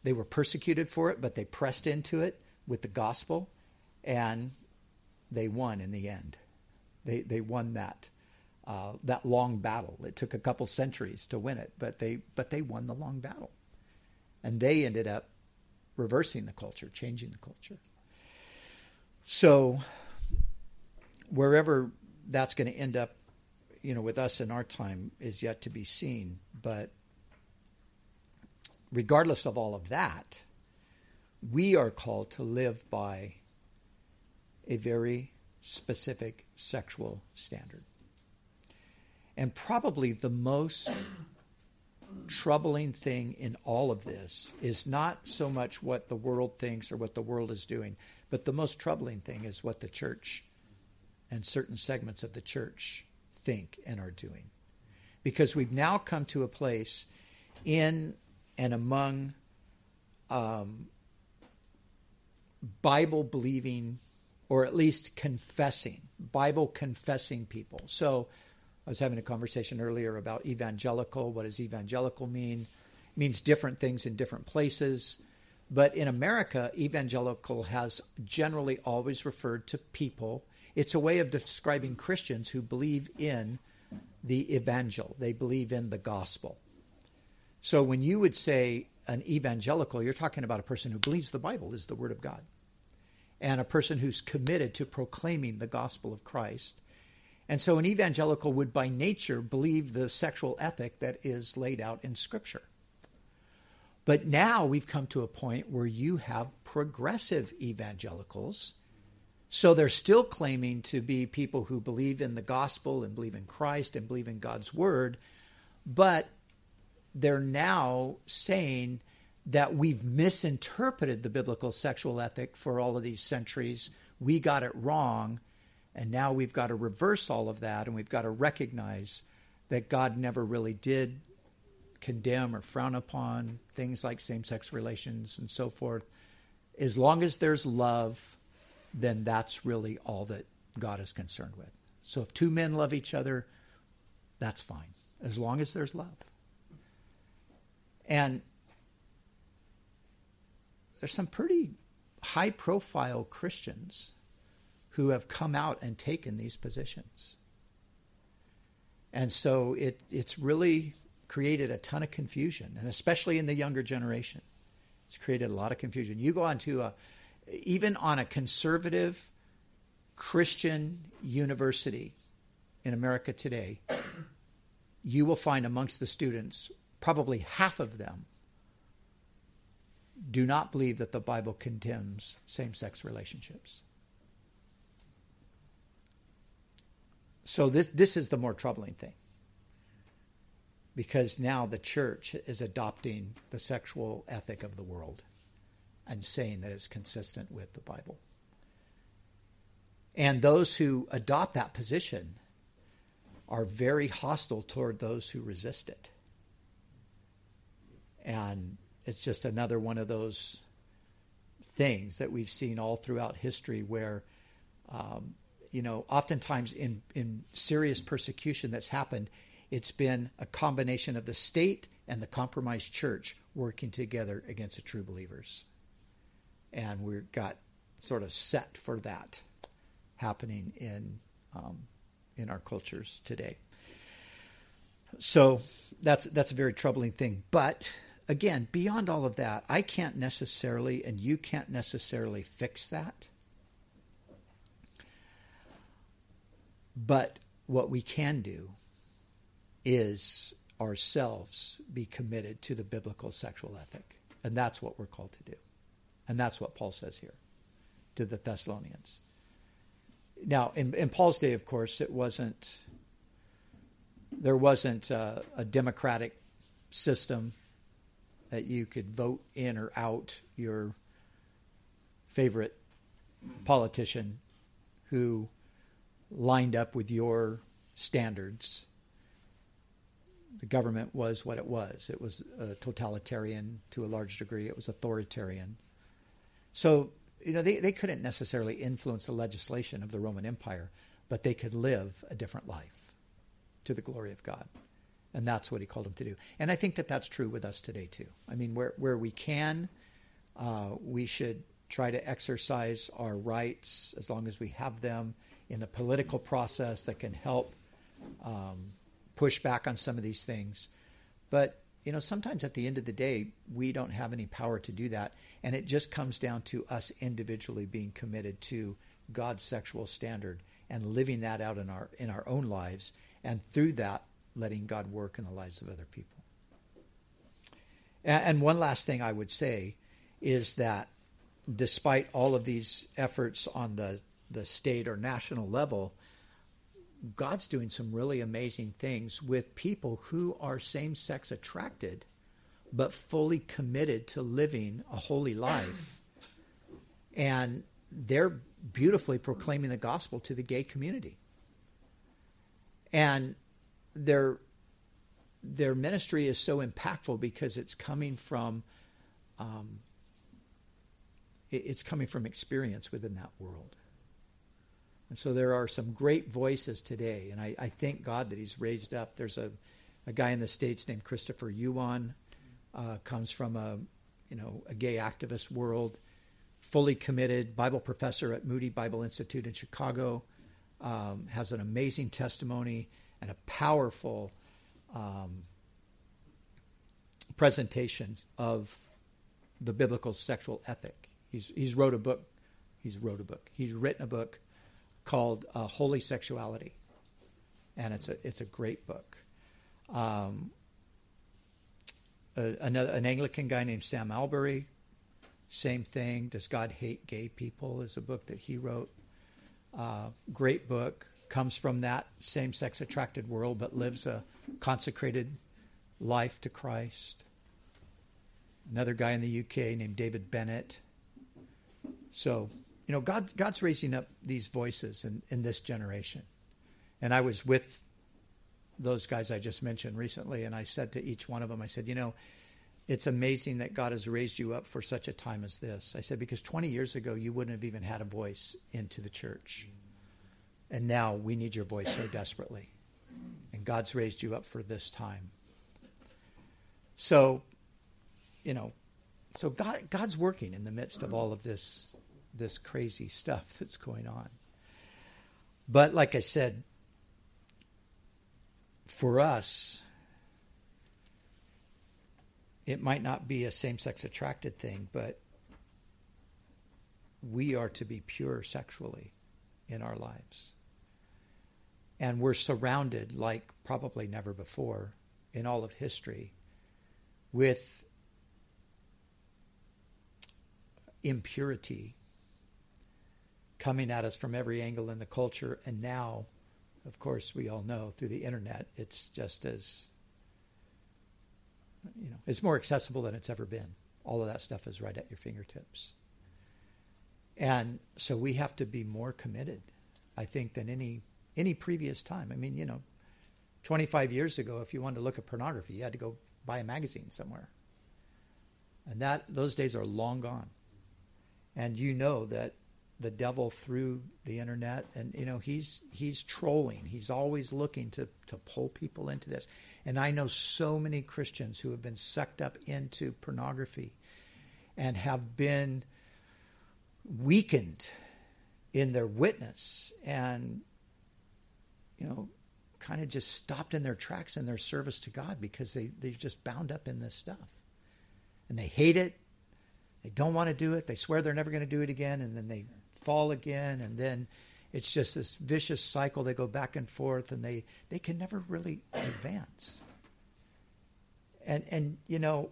They were persecuted for it, but they pressed into it with the gospel, and they won in the end. They, they won that. Uh, that long battle. It took a couple centuries to win it, but they but they won the long battle, and they ended up reversing the culture, changing the culture. So wherever that's going to end up, you know, with us in our time is yet to be seen. But regardless of all of that, we are called to live by a very specific sexual standard. And probably the most troubling thing in all of this is not so much what the world thinks or what the world is doing, but the most troubling thing is what the church and certain segments of the church think and are doing. Because we've now come to a place in and among um, Bible believing, or at least confessing, Bible confessing people. So I was having a conversation earlier about evangelical. What does evangelical mean? It means different things in different places. But in America, evangelical has generally always referred to people it's a way of describing Christians who believe in the evangel, they believe in the gospel. So when you would say an evangelical, you're talking about a person who believes the Bible is the Word of God, and a person who's committed to proclaiming the gospel of Christ. And so an evangelical would by nature believe the sexual ethic that is laid out in Scripture. But now we've come to a point where you have progressive evangelicals so they're still claiming to be people who believe in the gospel and believe in Christ and believe in God's word, but they're now saying that we've misinterpreted the biblical sexual ethic for all of these centuries. We got it wrong, and now we've got to reverse all of that and we've got to recognize that God never really did condemn or frown upon things like same sex relations and so forth. As long as there's love, then that's really all that God is concerned with. So if two men love each other, that's fine, as long as there's love. And there's some pretty high profile Christians who have come out and taken these positions. And so it, it's really created a ton of confusion, and especially in the younger generation. It's created a lot of confusion. You go onto a even on a conservative Christian university in America today, you will find amongst the students, probably half of them do not believe that the Bible condemns same sex relationships. So, this, this is the more troubling thing. Because now the church is adopting the sexual ethic of the world and saying that it's consistent with the Bible. And those who adopt that position are very hostile toward those who resist it. And it's just another one of those things that we've seen all throughout history where, um, you know, oftentimes in, in serious persecution that's happened, it's been a combination of the state and the compromised church working together against the true believers and we got sort of set for that happening in um, in our cultures today. So that's that's a very troubling thing. But again, beyond all of that, I can't necessarily, and you can't necessarily fix that. But what we can do is ourselves be committed to the biblical sexual ethic. And that's what we're called to do. And that's what Paul says here to the Thessalonians. now, in, in Paul's day, of course, it wasn't. There wasn't a, a democratic system that you could vote in or out your favorite politician who lined up with your standards. The government was what it was. It was totalitarian to a large degree. It was authoritarian. So, you know, they, they couldn't necessarily influence the legislation of the Roman Empire, but they could live a different life to the glory of God. And that's what he called them to do. And I think that that's true with us today, too. I mean, where, where we can, uh, we should try to exercise our rights as long as we have them in the political process that can help um, push back on some of these things. But you know, sometimes at the end of the day, we don't have any power to do that, and it just comes down to us individually being committed to God's sexual standard and living that out in our in our own lives, and through that, letting God work in the lives of other people. And, one last thing I would say is that despite all of these efforts on the, the state or national level, God's doing some really amazing things with people who are same sex attracted, but fully committed to living a holy life. And they're beautifully proclaiming the gospel to the gay community. And their, their ministry is so impactful because it's coming from um, it's coming from experience within that world. And so there are some great voices today, and I, I thank God that He's raised up. There's a, a guy in the States named Christopher Yuan, uh, comes from a, you know, a gay activist world, fully committed, Bible professor at Moody Bible Institute in Chicago, um, has an amazing testimony and a powerful um, presentation of the biblical sexual ethic. He's he's wrote a book. He's wrote a book. He's written a book called uh, Holy Sexuality, and it's a it's a great book. Um, another an Anglican guy named Sam Allberry, same thing. Does God hate gay people? Is a book that he wrote. Uh, great book. Comes from that same sex attracted world, but lives a consecrated life to Christ. Another guy in the UK named David Bennett so, you know, God, God's raising up these voices in, in this generation. And I was with those guys I just mentioned recently, and I said to each one of them, I said, you know, it's amazing that God has raised you up for such a time as this. I said, because 20 years ago, you wouldn't have even had a voice into the church. And now we need your voice so desperately. And God's raised you up for this time. So, you know, so God, God's working in the midst of all of this this crazy stuff that's going on. But like I said, for us, it might not be a same sex attracted thing, but we are to be pure sexually in our lives. And we're surrounded, like probably never before in all of history, with impurity coming at us from every angle in the culture. And now, of course, we all know through the internet, it's just as, you know, it's more accessible than it's ever been. All of that stuff is right at your fingertips. And so we have to be more committed, I think, than any any previous time. I mean, you know, 25 years ago, if you wanted to look at pornography, you had to go buy a magazine somewhere. And that those days are long gone. And you know that the devil through the internet. And you know he's he's trolling. He's always looking to to pull people into this. And i know so many christians who have been sucked up into pornography and have been weakened in their witness and you know kind of just stopped in their tracks in their service to god because they they're just bound up in this stuff. And they hate it. They don't want to do it. They swear they're never going to do it again. And then they fall again, and then it's just this vicious cycle. They go back and forth, and they they can never really advance. And and you know,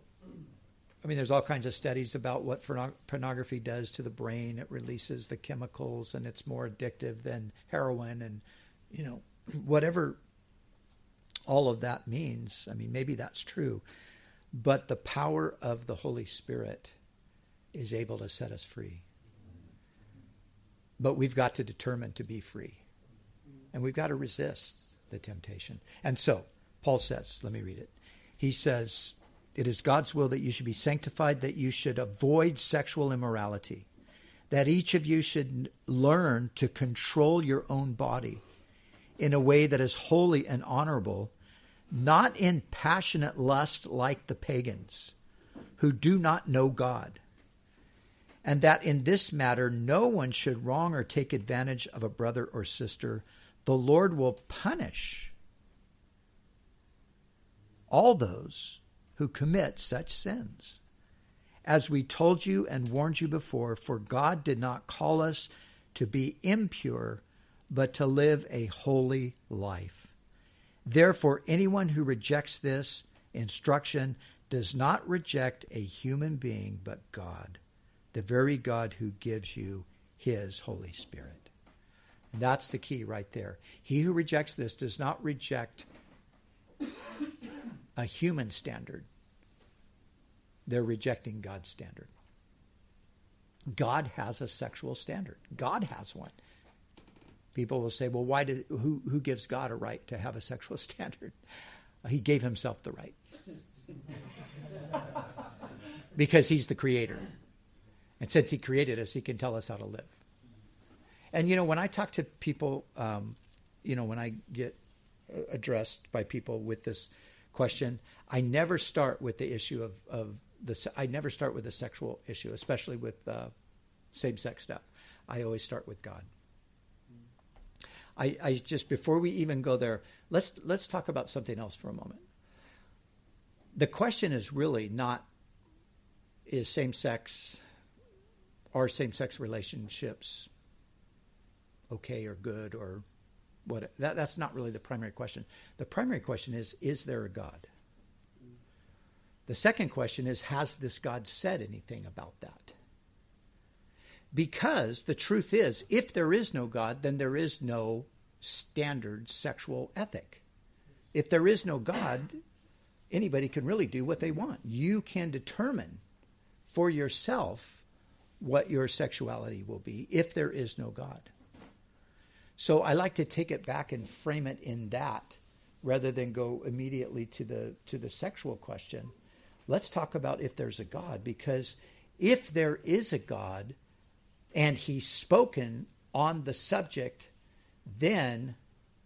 I mean, there's all kinds of studies about what pornography does to the brain. It releases the chemicals, and it's more addictive than heroin, and you know, whatever all of that means. I mean, maybe that's true, but the power of the Holy Spirit is able to set us free. But we've got to determine to be free, and we've got to resist the temptation. And so, Paul says, let me read it. He says, It is God's will that you should be sanctified, that you should avoid sexual immorality, that each of you should learn to control your own body in a way that is holy and honorable, not in passionate lust like the pagans who do not know God. And that in this matter, no one should wrong or take advantage of a brother or sister. The Lord will punish all those who commit such sins. As we told you and warned you before, for God did not call us to be impure, but to live a holy life. Therefore, anyone who rejects this instruction does not reject a human being, but God, the very God who gives you his Holy Spirit. And that's the key right there. He who rejects this does not reject a human standard, they're rejecting God's standard. God has a sexual standard. God has one. People will say, well, why did, who, who gives God a right to have a sexual standard? He gave himself the right. because he's the creator. And since he created us, he can tell us how to live. And, you know, when I talk to people, um, you know, when I get addressed by people with this question, I never start with the issue of, of the, I never start with a sexual issue, especially with uh, same sex stuff. I always start with God. I, I just before we even go there, let's let's talk about something else for a moment. The question is really not is same sex or same sex relationships okay or good or what that, that's not really the primary question. The primary question is is there a God? The second question is has this God said anything about that? Because the truth is, if there is no God, then there is no standard sexual ethic. If there is no God, anybody can really do what they want. You can determine for yourself what your sexuality will be if there is no God. So I like to take it back and frame it in that rather than go immediately to the to the sexual question. Let's talk about if there's a God because if there is a God and he's spoken on the subject, then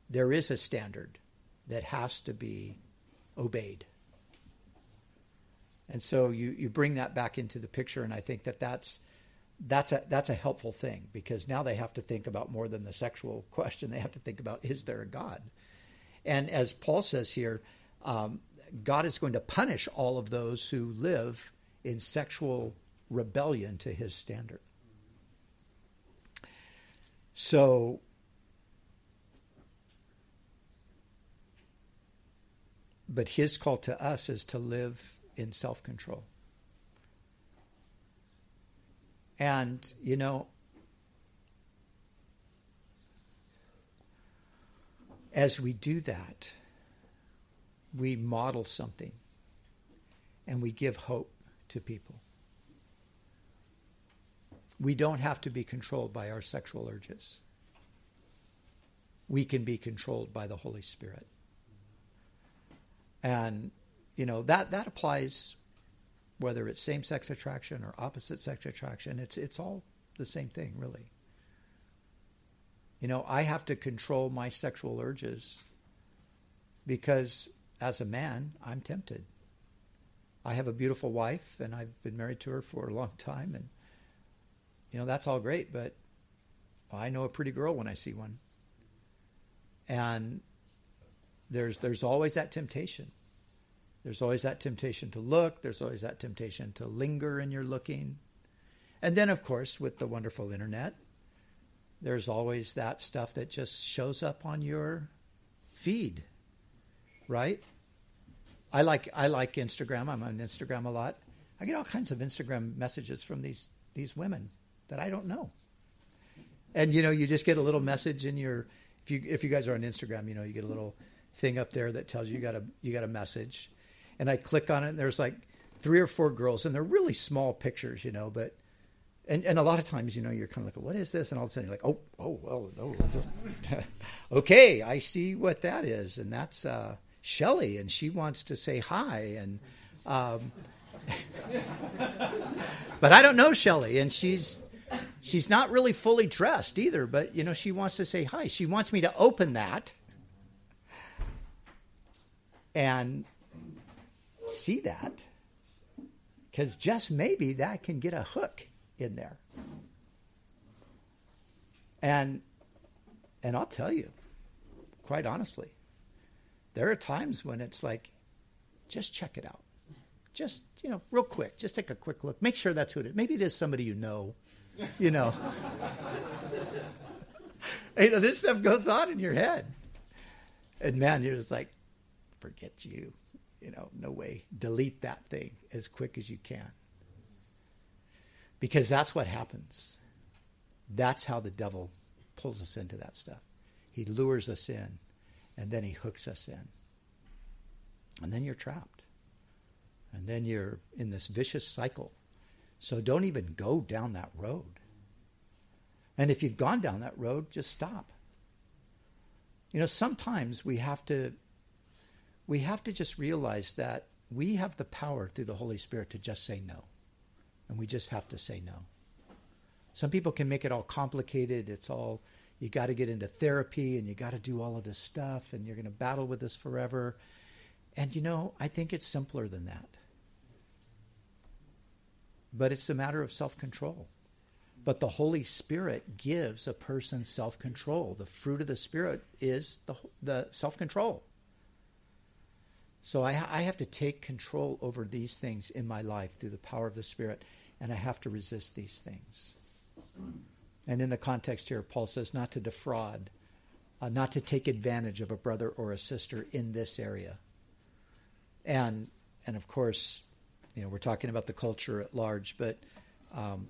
there is a standard that has to be obeyed. And so you, you bring that back into the picture, and I think that that's that's a that's a helpful thing because now they have to think about more than the sexual question. They have to think about is there a God? And as Paul says here, um, God is going to punish all of those who live in sexual rebellion to His standard. So. But his call to us is to live in self control. And, you know, as we do that, we model something and we give hope to people. We don't have to be controlled by our sexual urges. We can be controlled by the Holy Spirit. And, you know, that, that applies whether it's same sex attraction or opposite sex attraction, it's it's all the same thing, really. You know, I have to control my sexual urges because as a man, I'm tempted. I have a beautiful wife and I've been married to her for a long time and you know, that's all great, but I know a pretty girl when I see one. And there's there's always that temptation. There's always that temptation to look, there's always that temptation to linger in your looking. And then, of course, with the wonderful internet, there's always that stuff that just shows up on your feed, right? I like I like Instagram. I'm on Instagram a lot. I get all kinds of Instagram messages from these these women that I don't know. And you know, you just get a little message in your if you if you guys are on Instagram, you know, you get a little thing up there that tells you you got a you got a message. And I click on it and there's like three or four girls and they're really small pictures, you know, but and, and a lot of times, you know, you're kind of like, what is this? And all of a sudden you're like, oh, oh, well, oh, okay, I see what that is. And that's uh, Shelly, and she wants to say hi. And, um, but I don't know Shelly, and she's, she's not really fully dressed either, but, you know, she wants to say hi. She wants me to open that and see that because just maybe that can get a hook in there. And and I'll tell you, quite honestly, there are times when it's like, just check it out. Just, you know, real quick, just take a quick look. Make sure that's who it is. Maybe it is somebody you know, you know. you know, this stuff goes on in your head. And man, you're just like, forget you. You know, no way. Delete that thing as quick as you can. Because that's what happens. That's how the devil pulls us into that stuff. He lures us in, and then he hooks us in. And then you're trapped. And then you're in this vicious cycle. So don't even go down that road. And if you've gone down that road, just stop. You know, sometimes we have to we have to just realize that we have the power through the Holy Spirit to just say no and we just have to say no. Some people can make it all complicated. It's all, you got to get into therapy and you got to do all of this stuff and you're going to battle with this forever. And you know, I think it's simpler than that. But it's a matter of self control. But the Holy Spirit gives a person self control. The fruit of the Spirit is the, the self control. So I, I, have to take control over these things in my life through the power of the Spirit and I have to resist these things. And in the context here, Paul says not to defraud, uh, not to take advantage of a brother or a sister in this area. And and of course, you know, we're talking about the culture at large, but um,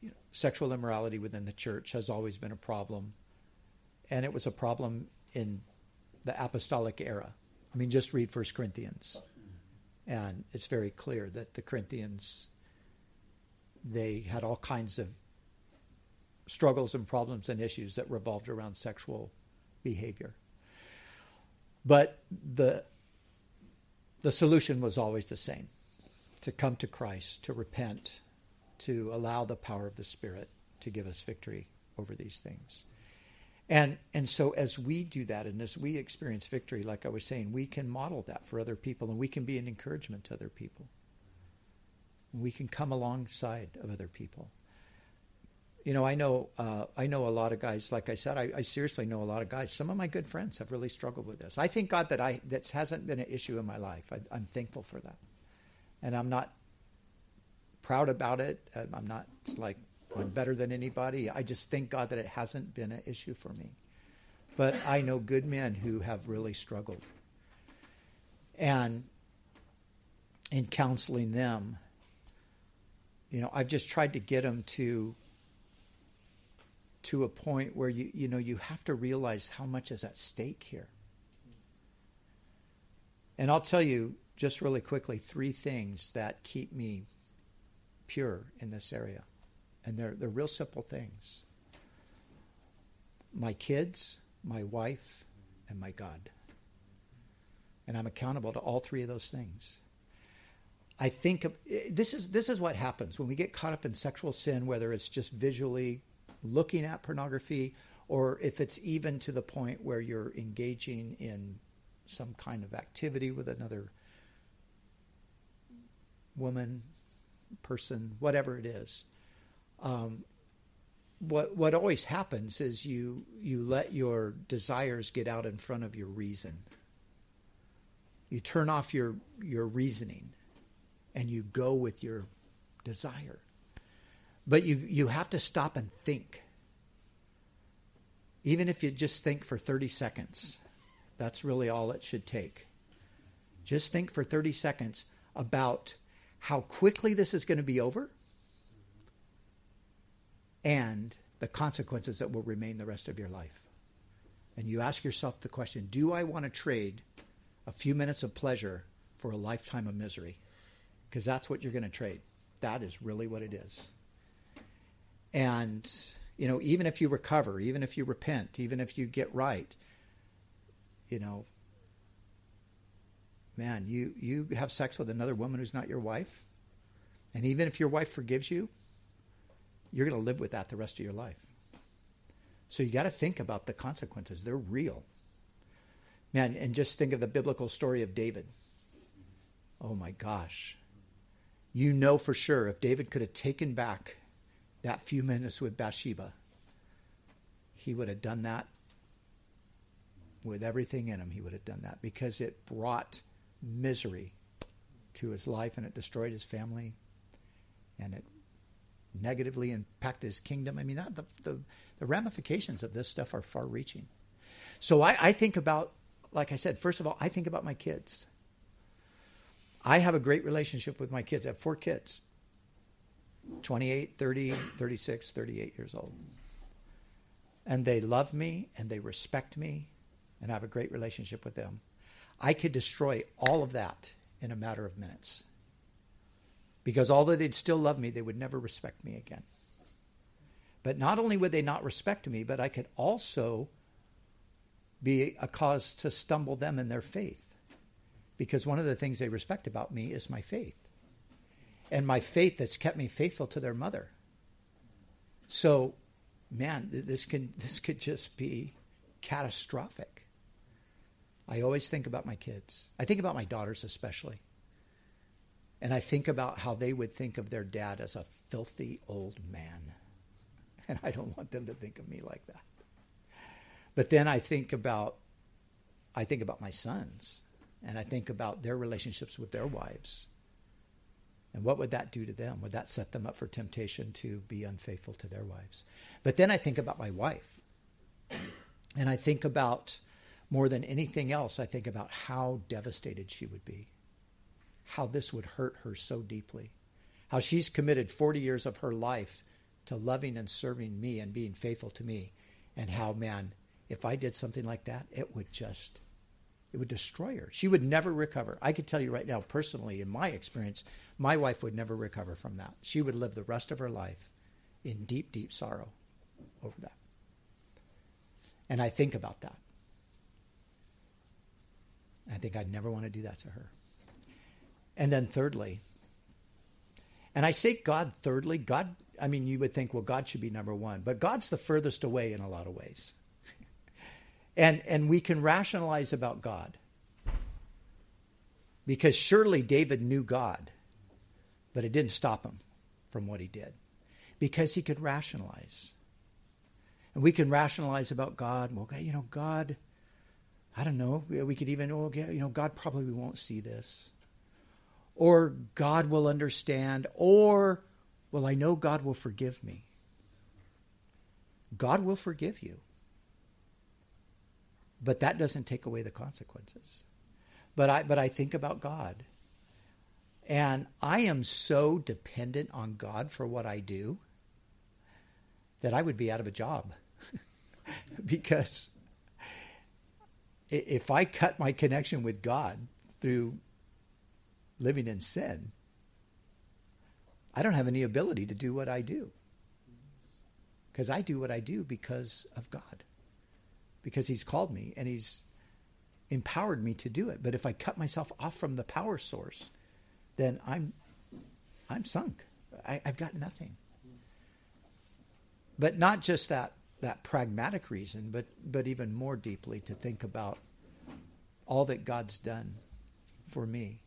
you know, sexual immorality within the church has always been a problem, and it was a problem in the apostolic era. I mean, just read First Corinthians, and it's very clear that the Corinthians they had all kinds of struggles and problems and issues that revolved around sexual behavior. But the the solution was always the same to come to Christ, to repent, to allow the power of the Spirit to give us victory over these things. And and so as we do that and as we experience victory, like I was saying, we can model that for other people and we can be an encouragement to other people. We can come alongside of other people. You know, I know uh, I know a lot of guys. Like I said, I, I, seriously know a lot of guys. Some of my good friends have really struggled with this. I thank God that I that hasn't been an issue in my life. I, I'm thankful for that, and I'm not proud about it. I'm not like I'm better than anybody. I just thank God that it hasn't been an issue for me. But I know good men who have really struggled, and in counseling them you know, I've just tried to get them to to a point where you you know you have to realize how much is at stake here. And I'll tell you just really quickly three things that keep me pure in this area. And they're they're real simple things. My kids, my wife, and my God. And I'm accountable to all three of those things. I think of, eh, this is this is what happens when we get caught up in sexual sin, whether it's just visually looking at pornography or if it's even to the point where you're engaging in some kind of activity with another woman, person, whatever it is. Um, what what always happens is you you let your desires get out in front of your reason. You turn off your your reasoning and you go with your desire. But you, you have to stop and think. Even if you just think for 30 seconds, that's really all it should take. Just think for 30 seconds about how quickly this is going to be over and the consequences that will remain the rest of your life. And you ask yourself the question Do I want to trade a few minutes of pleasure for a lifetime of misery? Because that's what you're going to trade. That is really what it is. And, you know, even if you recover, even if you repent, even if you get right, you know, man, you, you have sex with another woman who's not your wife, and even if your wife forgives you, you're going to live with that the rest of your life. So you got to think about the consequences. They're real. Man, and just think of the biblical story of David. Oh my gosh. You know for sure if David could have taken back that few minutes with Bathsheba, he would have done that with everything in him. He would have done that because it brought misery to his life and it destroyed his family and it negatively impact his kingdom. I mean, the, the, the ramifications of this stuff are far reaching. So I, I think about, like I said, first of all, I think about my kids. I have a great relationship with my kids. I have four kids 28, 30, 36, 38 years old. And they love me and they respect me, and I have a great relationship with them. I could destroy all of that in a matter of minutes. Because although they'd still love me, they would never respect me again. But not only would they not respect me, but I could also be a cause to stumble them in their faith. Because one of the things they respect about me is my faith. And my faith that's kept me faithful to their mother. So, man, this can this could just be catastrophic. I always think about my kids. I think about my daughters especially. And I think about how they would think of their dad as a filthy old man. And I don't want them to think of me like that. But then I think about I think about my sons and I think about their relationships with their wives. And what would that do to them? Would that set them up for temptation to be unfaithful to their wives? But then I think about my wife. And I think about more than anything else, I think about how devastated she would be how this would hurt her so deeply. How she's committed 40 years of her life to loving and serving me and being faithful to me. And how, man, if I did something like that, it would just, it would destroy her. She would never recover. I could tell you right now, personally, in my experience, my wife would never recover from that. She would live the rest of her life in deep, deep sorrow over that. And I think about that. I think I'd never want to do that to her. And then thirdly, and I say God thirdly, God, I mean, you would think, well, God should be number one, but God's the furthest away in a lot of ways. and, and we can rationalize about God. Because surely David knew God, but it didn't stop him from what he did. Because he could rationalize. And we can rationalize about God. Well, okay, you know, God, I don't know. We could even, oh, you know, God probably won't see this or God will understand, or, well, I know God will forgive me. God will forgive you. But that doesn't take away the consequences. But I, but I think about God. And I am so dependent on God for what I do that I would be out of a job. because if I cut my connection with God through living in sin, I don't have any ability to do what I do. Because I do what I do because of God. Because He's called me and He's empowered me to do it. But if I cut myself off from the power source, then I'm I'm sunk. I, I've got nothing. But not just that that pragmatic reason, but but even more deeply to think about all that God's done for me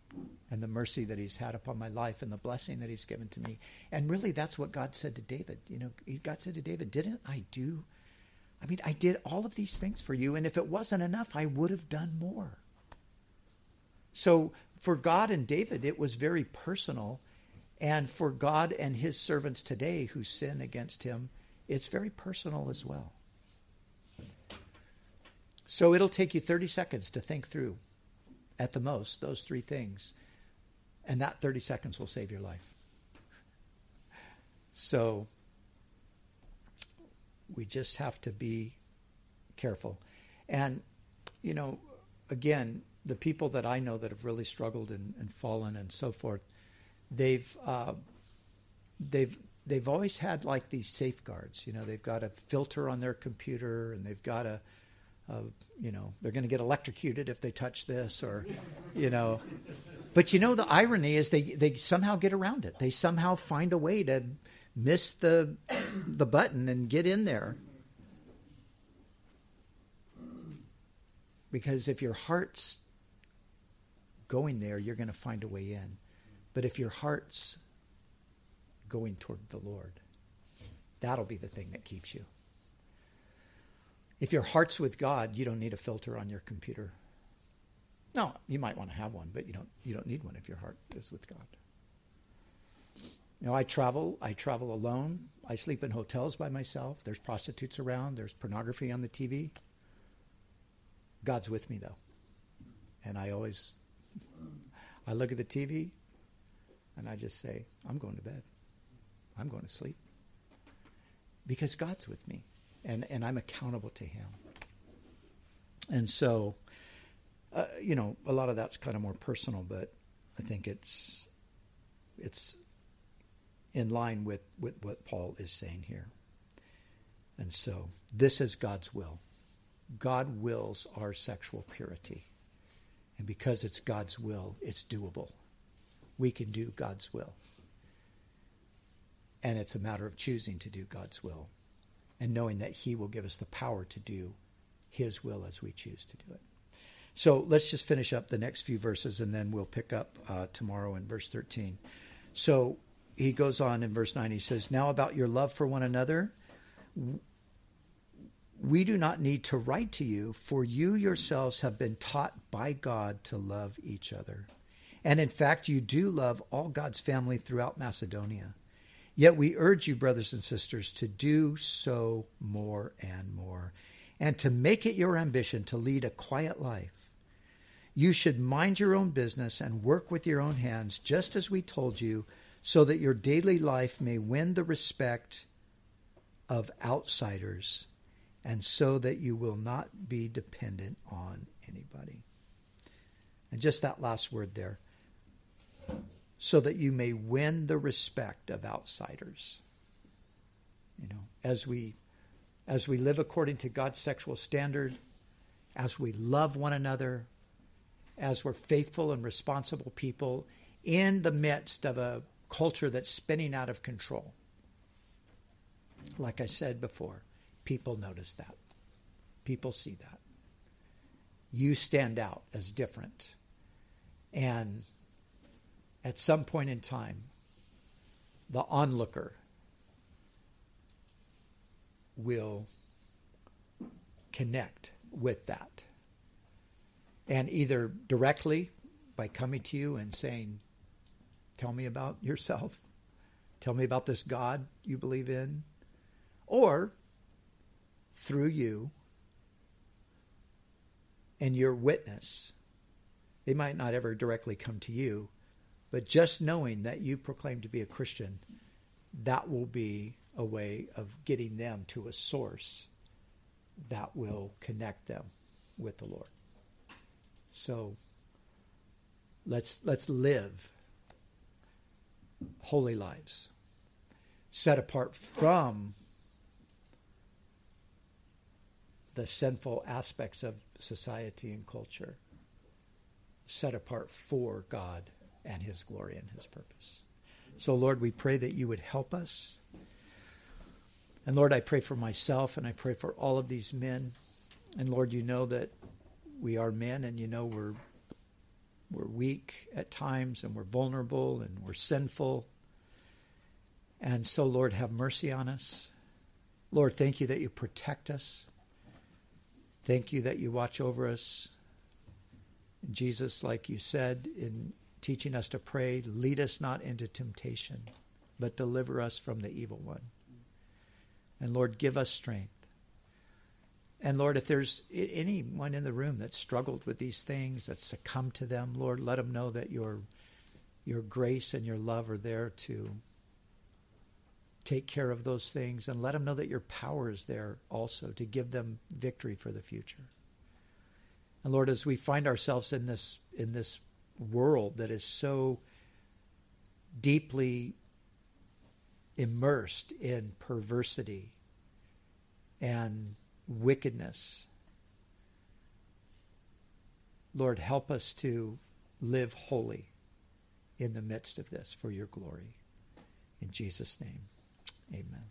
and the mercy that he's had upon my life and the blessing that he's given to me. And really, that's what God said to David. You know, God said to David, Didn't I do? I mean, I did all of these things for you, and if it wasn't enough, I would have done more. So for God and David, it was very personal. And for God and his servants today who sin against him, it's very personal as well. So it'll take you 30 seconds to think through, at the most, those three things And that 30 seconds will save your life. So we just have to be careful. And, you know, again, the people that I know that have really struggled and, and fallen and so forth, they've uh, they've they've always had like these safeguards. You know, they've got a filter on their computer, and they've got a, a you know, they're going to get electrocuted if they touch this, or, you know. But you know, the irony is they they somehow get around it. They somehow find a way to miss the the button and get in there. Because if your heart's going there, you're going to find a way in. But if your heart's going toward the Lord, that'll be the thing that keeps you. If your heart's with God, you don't need a filter on your computer. No, you might want to have one, but you don't you don't need one if your heart is with God. You know, I travel, I travel alone. I sleep in hotels by myself. There's prostitutes around, there's pornography on the TV. God's with me though. And I always I look at the TV and I just say, I'm going to bed. I'm going to sleep. Because God's with me and, and I'm accountable to Him. And so, uh, you know, a lot of that's kind of more personal, but I think it's it's in line with, with what Paul is saying here. And so, this is God's will. God wills our sexual purity. And because it's God's will, it's doable. We can do God's will. And it's a matter of choosing to do God's will and knowing that He will give us the power to do His will as we choose to do it. So let's just finish up the next few verses and then we'll pick up uh, tomorrow in verse 13. So he goes on in verse 9. He says, Now about your love for one another, we do not need to write to you, for you yourselves have been taught by God to love each other. And in fact, you do love all God's family throughout Macedonia. Yet we urge you, brothers and sisters, to do so more and more, and to make it your ambition to lead a quiet life. You should mind your own business and work with your own hands, just as we told you, so that your daily life may win the respect of outsiders and so that you will not be dependent on anybody. And just that last word there so that you may win the respect of outsiders. You know, as we as we live according to God's sexual standard, as we love one another, as we're faithful and responsible people in the midst of a culture that's spinning out of control. Like I said before, People notice that. People see that. You stand out as different. And at some point in time, the onlooker will connect with that. And either directly by coming to you and saying, Tell me about yourself, tell me about this God you believe in, or through you and your witness. They might not ever directly come to you, but just knowing that you proclaim to be a Christian, that will be a way of getting them to a source that will connect them with the Lord. So let's let's live holy lives set apart from the sinful aspects of society and culture set apart for God and His glory and His purpose. So, Lord, we pray that you would help us. And Lord, I pray for myself and I pray for all of these men. And Lord, you know that we are men and you know we're we're weak at times and we're vulnerable and we're sinful. And so, Lord, have mercy on us. Lord, thank you that you protect us. Thank you that you watch over us. Jesus, like you said in teaching us to pray, lead us not into temptation, but deliver us from the evil one. And Lord, give us strength. And Lord, if there's anyone in the room that struggled with these things, that succumbed to them, Lord, let them know that you're your grace and your love are there to take care of those things and let them know that your power is there also to give them victory for the future. And Lord, as we find ourselves in this in this world that is so deeply immersed in perversity and wickedness. Lord, help us to live holy in the midst of this for your glory. In Jesus' name, amen.